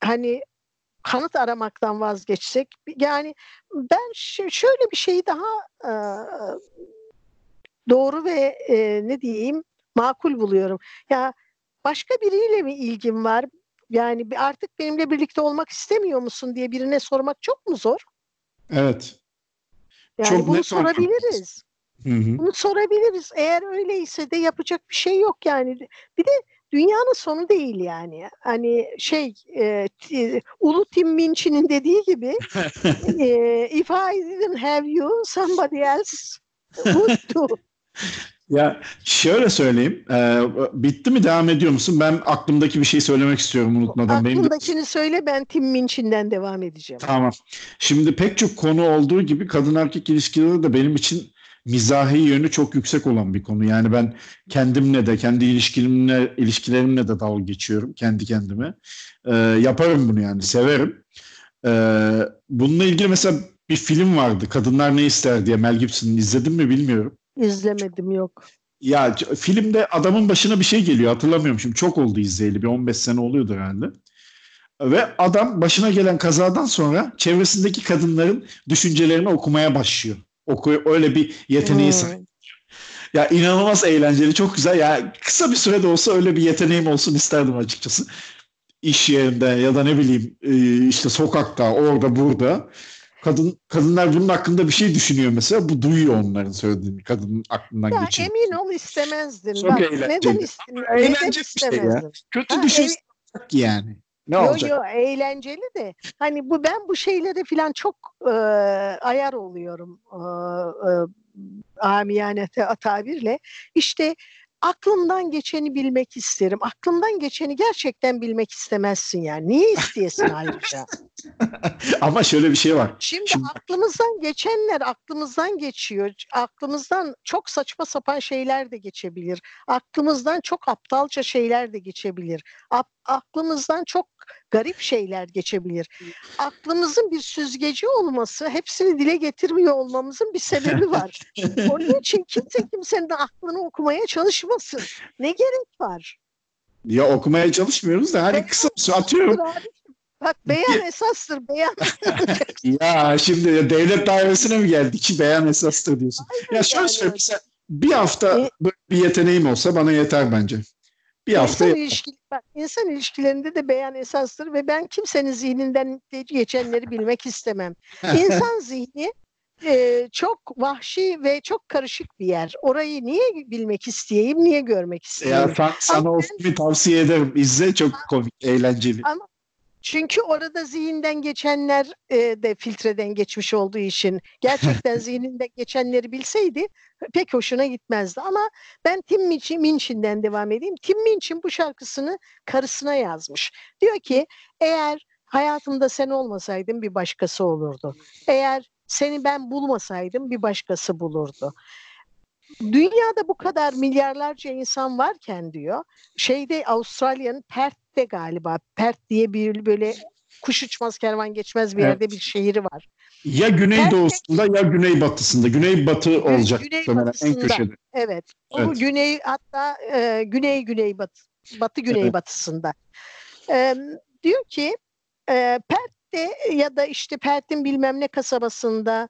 hani kanıt aramaktan vazgeçsek, yani ben şöyle bir şeyi daha e, doğru ve e, ne diyeyim makul buluyorum. Ya başka biriyle mi ilgin var? Yani artık benimle birlikte olmak istemiyor musun diye birine sormak çok mu zor? Evet. Yani Çok bunu sorabiliriz. Hı hı. Bunu sorabiliriz. Eğer öyleyse de yapacak bir şey yok yani. Bir de dünyanın sonu değil yani. Hani şey e, t- Ulu Tim Minchin'in dediği gibi e, if I didn't have you somebody else would do. Ya şöyle söyleyeyim. e, bitti mi devam ediyor musun? Ben aklımdaki bir şey söylemek istiyorum unutmadan. Benim de- söyle ben Tim Minchin'den devam edeceğim. Tamam. Şimdi pek çok konu olduğu gibi kadın erkek ilişkileri de benim için mizahi yönü çok yüksek olan bir konu. Yani ben kendimle de kendi ilişkilerimle ilişkilerimle de dalga geçiyorum kendi kendime. Ee, yaparım bunu yani severim. Ee, bununla ilgili mesela bir film vardı. Kadınlar ne ister diye Mel Gibson'ın izledin mi bilmiyorum. İzlemedim yok. Ya filmde adamın başına bir şey geliyor hatırlamıyorum şimdi çok oldu izleyeli bir 15 sene oluyordu herhalde. Ve adam başına gelen kazadan sonra çevresindeki kadınların düşüncelerini okumaya başlıyor. Oku öyle bir yeteneği Hmm. sahip. Ya inanılmaz eğlenceli, çok güzel. Ya kısa bir sürede olsa öyle bir yeteneğim olsun isterdim açıkçası. İş yerinde ya da ne bileyim e, işte sokakta, orada, burada. Kadın kadınlar bunun hakkında bir şey düşünüyor mesela. Bu duyuyor onların söylediğini. Kadının aklından Ya geçiyor. emin ol istemezdin. Çok Bak, eğlenceli. neden, ist- neden bir şey ya. istemezdin? Kötü Ha, düşünsek yani. Ne Yo olacak? yo eğlenceli de hani bu ben bu şeylere falan çok e, ayar oluyorum e, e, amiyane ta- tabirle işte aklımdan geçeni bilmek isterim. Aklımdan geçeni gerçekten bilmek istemezsin yani. Niye isteyesin ayrıca? Ama şöyle bir şey var. şimdi, Şimdi- aklımızdan geçenler aklımızdan geçiyor. Aklımızdan çok saçma sapan şeyler de geçebilir. Aklımızdan çok aptalca şeyler de geçebilir. Ap- aklımızdan çok garip şeyler geçebilir. Aklımızın bir süzgeci olması, hepsini dile getirmiyor olmamızın bir sebebi var. Onun için kimse kimsenin de aklını okumaya çalışmasın. Ne gerek var? Ya okumaya çalışmıyoruz da hani Beyan kısa süre atıyorum. Bak beyan esastır, beyan. Ya şimdi devlet dairesine mi geldik? Beyan esastır diyorsun. Ya şöyle yani söyleyeyim. bir hafta E- böyle bir yeteneğim olsa bana yeter bence. Bir hafta İnsan, ilişki, bak, insan ilişkilerinde de beyan esastır ve ben kimsenin zihninden geçenleri bilmek istemem. İnsan zihni e, çok vahşi ve çok karışık bir yer. Orayı niye bilmek isteyeyim, niye görmek isteyeyim? ya sen, sana o filmi tavsiye ederim. İzle çok komik, eğlenceli. Çünkü orada zihinden geçenler e, de filtreden geçmiş olduğu için gerçekten zihninden geçenleri bilseydi pek hoşuna gitmezdi. Ama ben Tim Minchin, Minchin'den devam edeyim. Tim Minchin bu şarkısını karısına yazmış. Diyor ki eğer hayatımda sen olmasaydın bir başkası olurdu. Eğer seni ben bulmasaydım bir başkası bulurdu. Dünyada bu kadar milyarlarca insan varken diyor şeyde Avustralya'nın Perth'te galiba Perth diye bir böyle kuş uçmaz kervan geçmez bir Evet. yerde bir şehri var. Ya güneydoğusunda ya güneybatısında. Güneybatı olacak. muhtemelen en köşede. Evet. Bu Evet. güney hatta e, güney güneybatı batı güneybatısında. E, diyor ki e, Perth'te ya da işte Perth'in bilmem ne kasabasında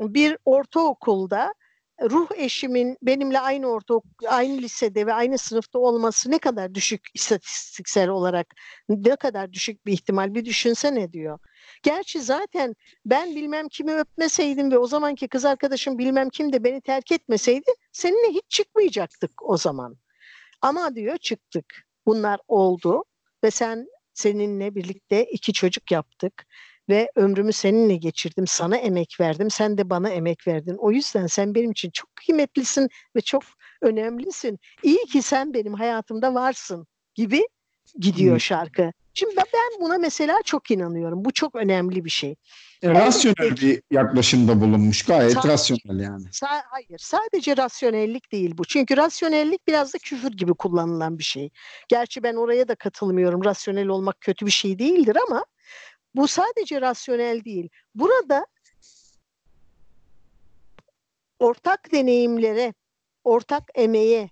bir ortaokulda ruh eşimin benimle aynı orta aynı lisede ve aynı sınıfta olması ne kadar düşük istatistiksel olarak ne kadar düşük bir ihtimal bir düşünsene diyor. Gerçi zaten ben bilmem kimi öpmeseydim ve o zamanki kız arkadaşım bilmem kim de beni terk etmeseydi seninle hiç çıkmayacaktık o zaman. Ama diyor çıktık. Bunlar oldu ve sen seninle birlikte iki çocuk yaptık ve ömrümü seninle geçirdim. Sana emek verdim. Sen de bana emek verdin. O yüzden sen benim için çok kıymetlisin ve çok önemlisin. İyi ki sen benim hayatımda varsın gibi gidiyor Hmm. şarkı. Şimdi ben- buna mesela çok inanıyorum. Bu çok önemli bir şey. E, rasyonel bir yaklaşımda bulunmuş. Gayet Sadece- rasyonel yani. Sa- hayır, sadece rasyonellik değil bu. Çünkü rasyonellik biraz da küfür gibi kullanılan bir şey. Gerçi ben oraya da katılmıyorum. Rasyonel olmak kötü bir şey değildir ama bu sadece rasyonel değil. Burada ortak deneyimlere, ortak emeğe,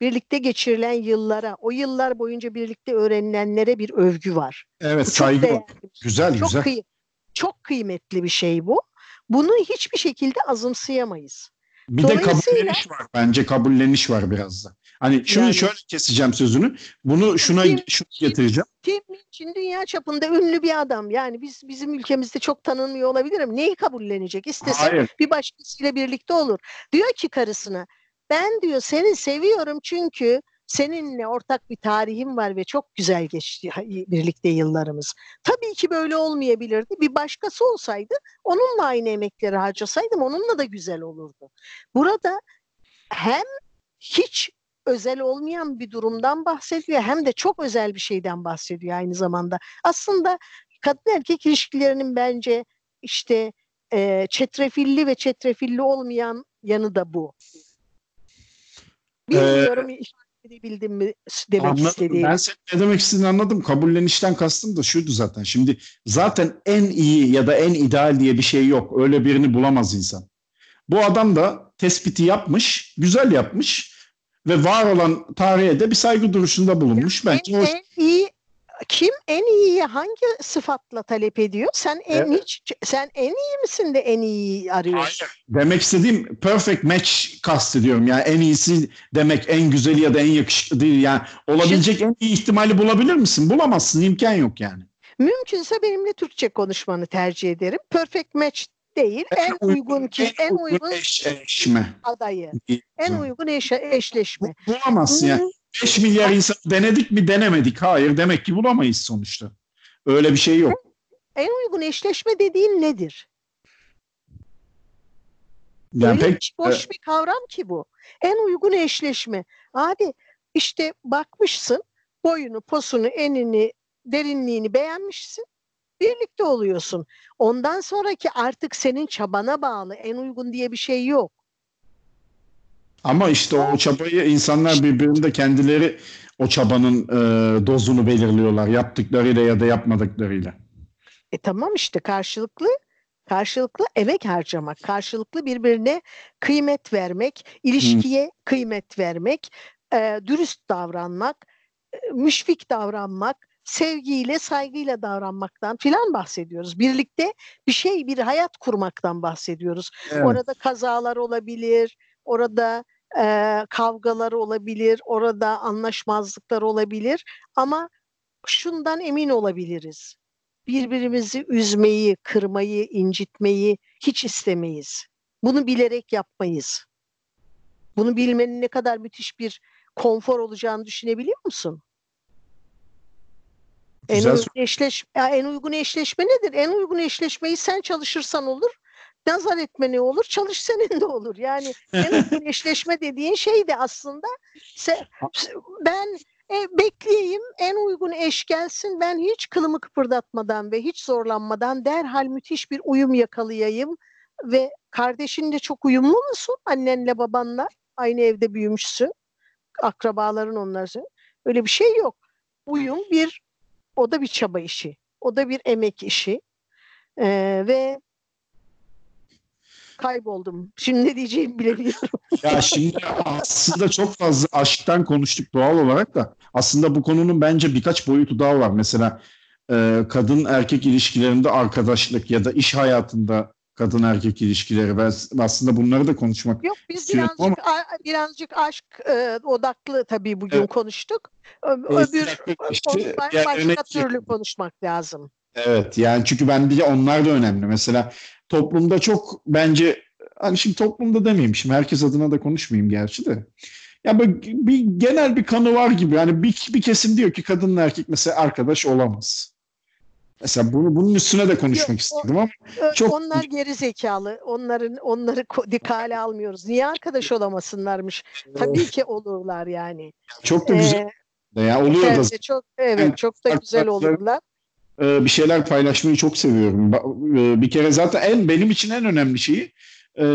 birlikte geçirilen yıllara, o yıllar boyunca birlikte öğrenilenlere bir övgü var. Evet Bu çok saygı bir şey. Güzel Çok, güzel. kıy- çok kıymetli bir şey bu. Bunu hiçbir şekilde azımsayamayız. Bir de kabulleniş var. Bence kabulleniş var biraz da. Hani şunu Yani- şöyle keseceğim sözünü. Bunu şuna şunu getireceğim. Tim Minchin dünya çapında ünlü bir adam. Yani biz bizim ülkemizde çok tanınmıyor olabilir ama neyi kabullenecek? İstese Hayır. bir başkasıyla birlikte olur. Diyor ki karısına ben diyor seni seviyorum çünkü seninle ortak bir tarihim var ve çok güzel geçti birlikte yıllarımız. Tabii ki böyle olmayabilirdi. Bir başkası olsaydı onunla aynı emekleri harcasaydım onunla da güzel olurdu. Burada hem hiç özel olmayan bir durumdan bahsediyor hem de çok özel bir şeyden bahsediyor aynı zamanda. Aslında kadın erkek ilişkilerinin bence işte e, çetrefilli ve çetrefilli olmayan yanı da bu. Bilmiyorum ifade edebildim mi demek Anladım. istediğim. Ben senin ne demek istediğini anladım. Kabullenişten kastım da şuydu zaten. Şimdi zaten en iyi ya da en ideal diye bir şey yok. Öyle birini bulamaz insan. Bu adam da tespiti yapmış, güzel yapmış ve var olan tarihe de bir saygı duruşunda bulunmuş. Bence en, hoş. en iyi kim en iyiyi hangi sıfatla talep ediyor? Sen en Evet. hiç sen en iyi misin de en iyiyi arıyorsun? Demek istediğim perfect match kastediyorum. Yani en iyisi demek en güzeli ya da en yakışıklı değil. Yani olabilecek en iyi ihtimali bulabilir misin? Bulamazsın. imkan yok yani. Mümkünse benimle Türkçe konuşmanı tercih ederim. Perfect match değil. En, uygun ki en uygun eşleşme. adayı. En uygun eşe- eşleşme. Bulamazsın yani. Hmm, 5 milyar insan denedik mi denemedik. Hayır demek ki bulamayız sonuçta. Öyle bir şey yok. En uygun eşleşme dediğin nedir? Yani Öyle pek boş bir kavram ki bu. En uygun eşleşme. Abi işte bakmışsın boyunu, posunu, enini, derinliğini beğenmişsin. Birlikte oluyorsun. Ondan sonraki artık senin çabana bağlı. En uygun diye bir şey yok. ama işte o çabayı insanlar birbirinde kendileri o çabanın e, dozunu belirliyorlar yaptıklarıyla ya da yapmadıklarıyla. E tamam işte karşılıklı karşılıklı emek harcamak, karşılıklı birbirine kıymet vermek, ilişkiye kıymet vermek, e, dürüst davranmak, e, müşfik davranmak, sevgiyle, saygıyla davranmaktan filan bahsediyoruz. Birlikte bir şey, bir hayat kurmaktan bahsediyoruz. Evet. Orada kazalar olabilir, orada e, kavgalar olabilir, orada anlaşmazlıklar olabilir ama şundan emin olabiliriz. Birbirimizi üzmeyi, kırmayı, incitmeyi hiç istemeyiz. Bunu bilerek yapmayız. Bunu bilmenin ne kadar müthiş bir konfor olacağını düşünebiliyor musun? En Güzel uygun, eşleş, ya en uygun eşleşme nedir? En uygun eşleşmeyi sen çalışırsan olur. Ne olur? Çalış senin de olur. Yani en uygun eşleşme dediğin şey de aslında ben e, bekleyeyim en uygun eş gelsin ben hiç kılımı kıpırdatmadan ve hiç zorlanmadan derhal müthiş bir uyum yakalayayım ve kardeşin de çok uyumlu musun annenle babanla aynı evde büyümüşsün akrabaların onların öyle bir şey yok uyum bir o da bir çaba işi. O da bir emek işi. Ee, ve kayboldum. Şimdi ne diyeceğimi bilemiyorum Ya şimdi aslında çok fazla aşktan konuştuk doğal olarak da. Aslında bu konunun bence birkaç boyutu daha var. Mesela e, kadın erkek ilişkilerinde arkadaşlık ya da iş hayatında kadın erkek ilişkileri ben aslında bunları da konuşmak Yok biz istiyorum birazcık a- birazcık aşk e, odaklı tabii bugün Evet. konuştuk. Ö- Evet, öbür işte konu ba- diğerlerine başka türlü konuşmak lazım. Evet yani çünkü ben bir onlar da önemli. Mesela toplumda çok bence hani şimdi toplumda demeyeyim şimdi herkes adına da konuşmayayım gerçi de. Ya böyle bir genel bir kanı var gibi. Yani bir, bir kesim diyor ki kadınla erkek mesela arkadaş olamaz. Mesela bunu bunun üstüne de konuşmak Yok, o- istedim ama Ö- Çok- Onlar geri zekalı. Onların onları dikkate almıyoruz. Niye arkadaş olamasınlarmış? Tabii ki olurlar yani. çok da güzel Ee, ya oluyor da evet, çok evet Yani çok da güzel olurlar. e, bir şeyler paylaşmayı çok seviyorum. E, Bir kere zaten en benim için en önemli şeyi e,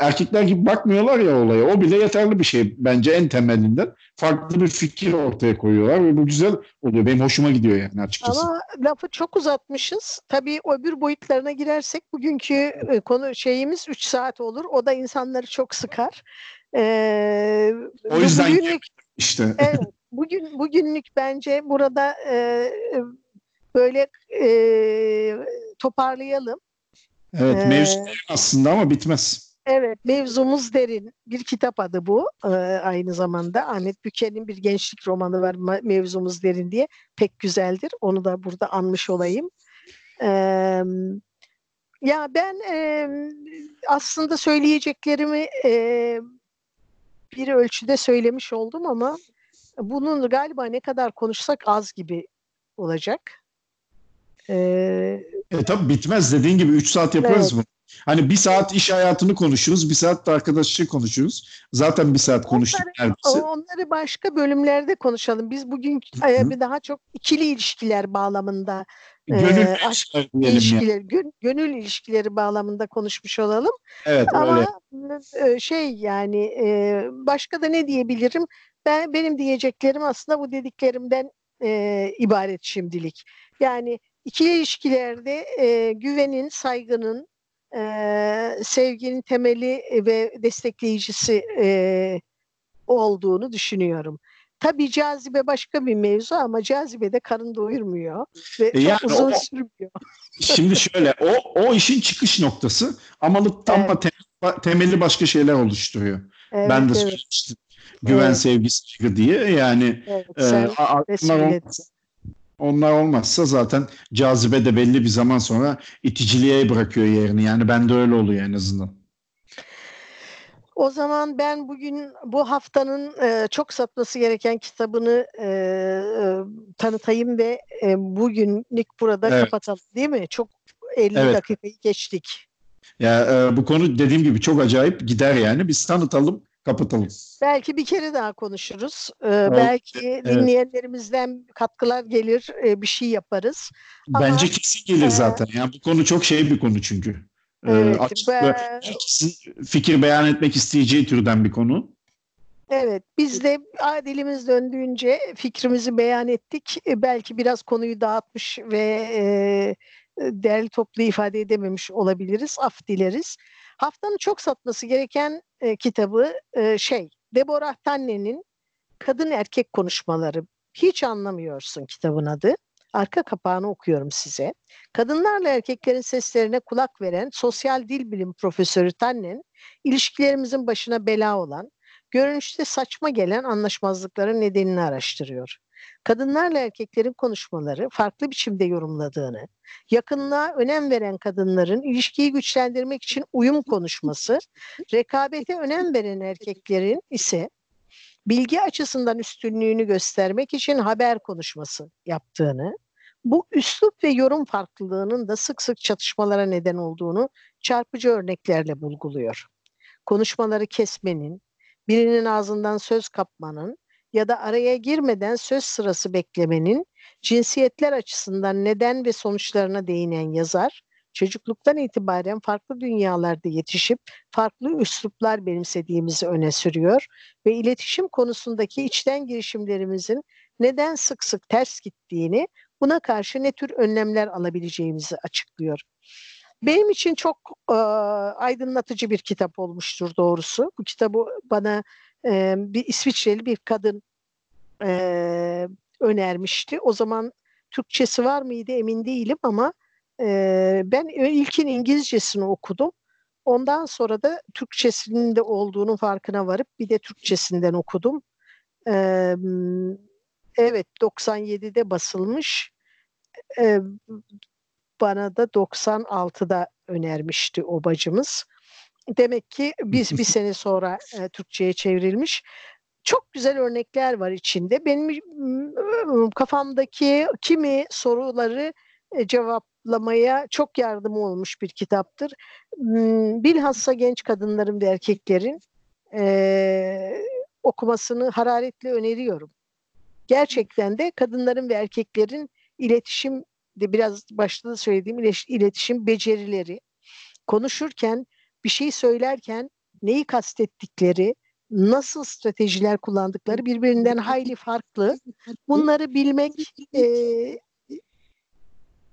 erkekler gibi bakmıyorlar ya olaya. O bile yeterli bir şey bence en temelinden. Farklı bir fikir ortaya koyuyorlar ve bu güzel oluyor. Benim hoşuma gidiyor yani açıkçası. Ama lafı çok uzatmışız. Tabii öbür boyutlarına girersek bugünkü e, konu şeyimiz 3 saat olur. O da insanları çok sıkar. Ee, O yüzden bugünlük, İşte evet, bugün bugünlük bence burada e, e, böyle e, toparlayalım. Evet Ee, mevzu aslında ama bitmez. Evet, mevzumuz derin. Bir kitap adı bu e, aynı zamanda. Ahmet Büker'in bir gençlik romanı var Mevzumuz Derin diye. Pek güzeldir. Onu da burada anmış olayım. E, ya ben e, aslında söyleyeceklerimi e, bir ölçüde söylemiş oldum ama bunun galiba ne kadar konuşsak az gibi olacak. E, E tabii bitmez dediğin gibi 3 saat yaparız bunu. Hani bir saat iş hayatını konuşuruz, bir saat de arkadaşlığı konuşuruz. Zaten bir saat konuştuk neredeyse. Onları başka bölümlerde konuşalım. Biz bugün e, bir daha çok ikili ilişkiler bağlamında, Gönül e, aşk ilişkiler diyelim yani. gön- gönül ilişkileri bağlamında konuşmuş olalım. Evet öyle. Ama e, şey yani e, başka da ne diyebilirim? Ben benim diyeceklerim aslında bu dediklerimden e, ibaret şimdilik. Yani ikili ilişkilerde e, güvenin, saygının, e, sevginin temeli ve destekleyicisi e, olduğunu düşünüyorum. tabii cazibe başka bir mevzu ama cazibe de karın doyurmuyor ve E yani çok uzun o- sürmüyor. Şimdi şöyle o o işin çıkış noktası ama tam Evet. tem- temeli başka şeyler oluşturuyor. Evet, ben de evet, söylemiştim. Güven, Evet. sevgi, saygı diye yani evet, e, a- onlar, olmazsa zaten cazibe de belli bir zaman sonra iticiliğe bırakıyor yerini. Yani bende öyle oluyor en azından. O zaman ben bugün bu haftanın e, çok satması gereken kitabını e, e, tanıtayım ve e, bugünlük burada Evet. kapatalım değil mi? Çok 50 Evet. dakikayı geçtik. Ya e, bu konu dediğim gibi çok acayip gider yani. Biz tanıtalım, kapatalım. Belki bir kere daha konuşuruz. E, belki dinleyenlerimizden katkılar gelir, e, bir şey yaparız. Ama- Bence kesin gelir e, zaten. Yani bu konu çok şey bir konu çünkü. E, Evet, açık ve fikir beyan etmek isteyeceği türden bir konu. Evet, biz de dilimiz döndüğünce fikrimizi beyan ettik. E, belki biraz konuyu dağıtmış ve e, değerli toplu ifade edememiş olabiliriz. Af dileriz. Haftanın çok satması gereken e, kitabı e, şey, Deborah Tanne'nin Kadın Erkek Konuşmaları. Hiç anlamıyorsun kitabın adı. Arka kapağını okuyorum size. Kadınlarla erkeklerin seslerine kulak veren sosyal dil bilim profesörü Tannen, ilişkilerimizin başına bela olan, görünüşte saçma gelen anlaşmazlıkların nedenini araştırıyor. Kadınlarla erkeklerin konuşmaları farklı biçimde yorumladığını, yakınlığa önem veren kadınların ilişkiyi güçlendirmek için uyum konuşması, rekabete önem veren erkeklerin ise bilgi açısından üstünlüğünü göstermek için haber konuşması yaptığını, bu üslup ve yorum farklılığının da sık sık çatışmalara neden olduğunu çarpıcı örneklerle bulguluyor. Konuşmaları kesmenin, birinin ağzından söz kapmanın ya da araya girmeden söz sırası beklemenin cinsiyetler açısından neden ve sonuçlarına değinen yazar, çocukluktan itibaren farklı dünyalarda yetişip farklı üsluplar benimsediğimizi öne sürüyor ve iletişim konusundaki içten girişimlerimizin neden sık sık ters gittiğini, buna karşı ne tür önlemler alabileceğimizi açıklıyor. Benim için çok e, aydınlatıcı bir kitap olmuştur doğrusu. Bu kitabı bana e, bir İsviçreli bir kadın e, önermişti. O zaman Türkçesi var mıydı emin değilim ama e, ben ilkin İngilizcesini okudum. Ondan sonra da Türkçesinin de olduğunun farkına varıp bir de Türkçesinden okudum. E, evet 97'de basılmış. E, bana da 96'da önermişti o bacımız. Demek ki biz bir sene sonra e, Türkçe'ye çevrilmiş. Çok güzel örnekler var içinde. Benim m, kafamdaki kimi soruları e, cevaplamaya çok yardımı olmuş bir kitaptır. Bilhassa genç kadınların ve erkeklerin e, okumasını hararetle öneriyorum. Gerçekten de kadınların ve erkeklerin iletişim de biraz başta da söylediğim iletişim becerileri, konuşurken bir şey söylerken neyi kastettikleri, nasıl stratejiler kullandıkları birbirinden hayli farklı. Bunları bilmek e,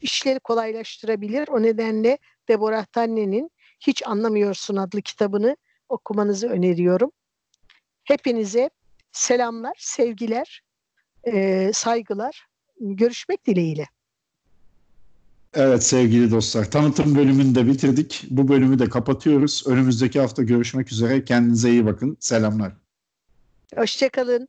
işleri kolaylaştırabilir. O nedenle Deborah Tanne'nin Hiç Anlamıyorsun adlı kitabını okumanızı öneriyorum. Hepinize selamlar, sevgiler, e, saygılar. Görüşmek dileğiyle. Evet sevgili dostlar tanıtım bölümünü de bitirdik. Bu bölümü de kapatıyoruz. Önümüzdeki hafta görüşmek üzere. Kendinize iyi bakın. Selamlar. Hoşçakalın.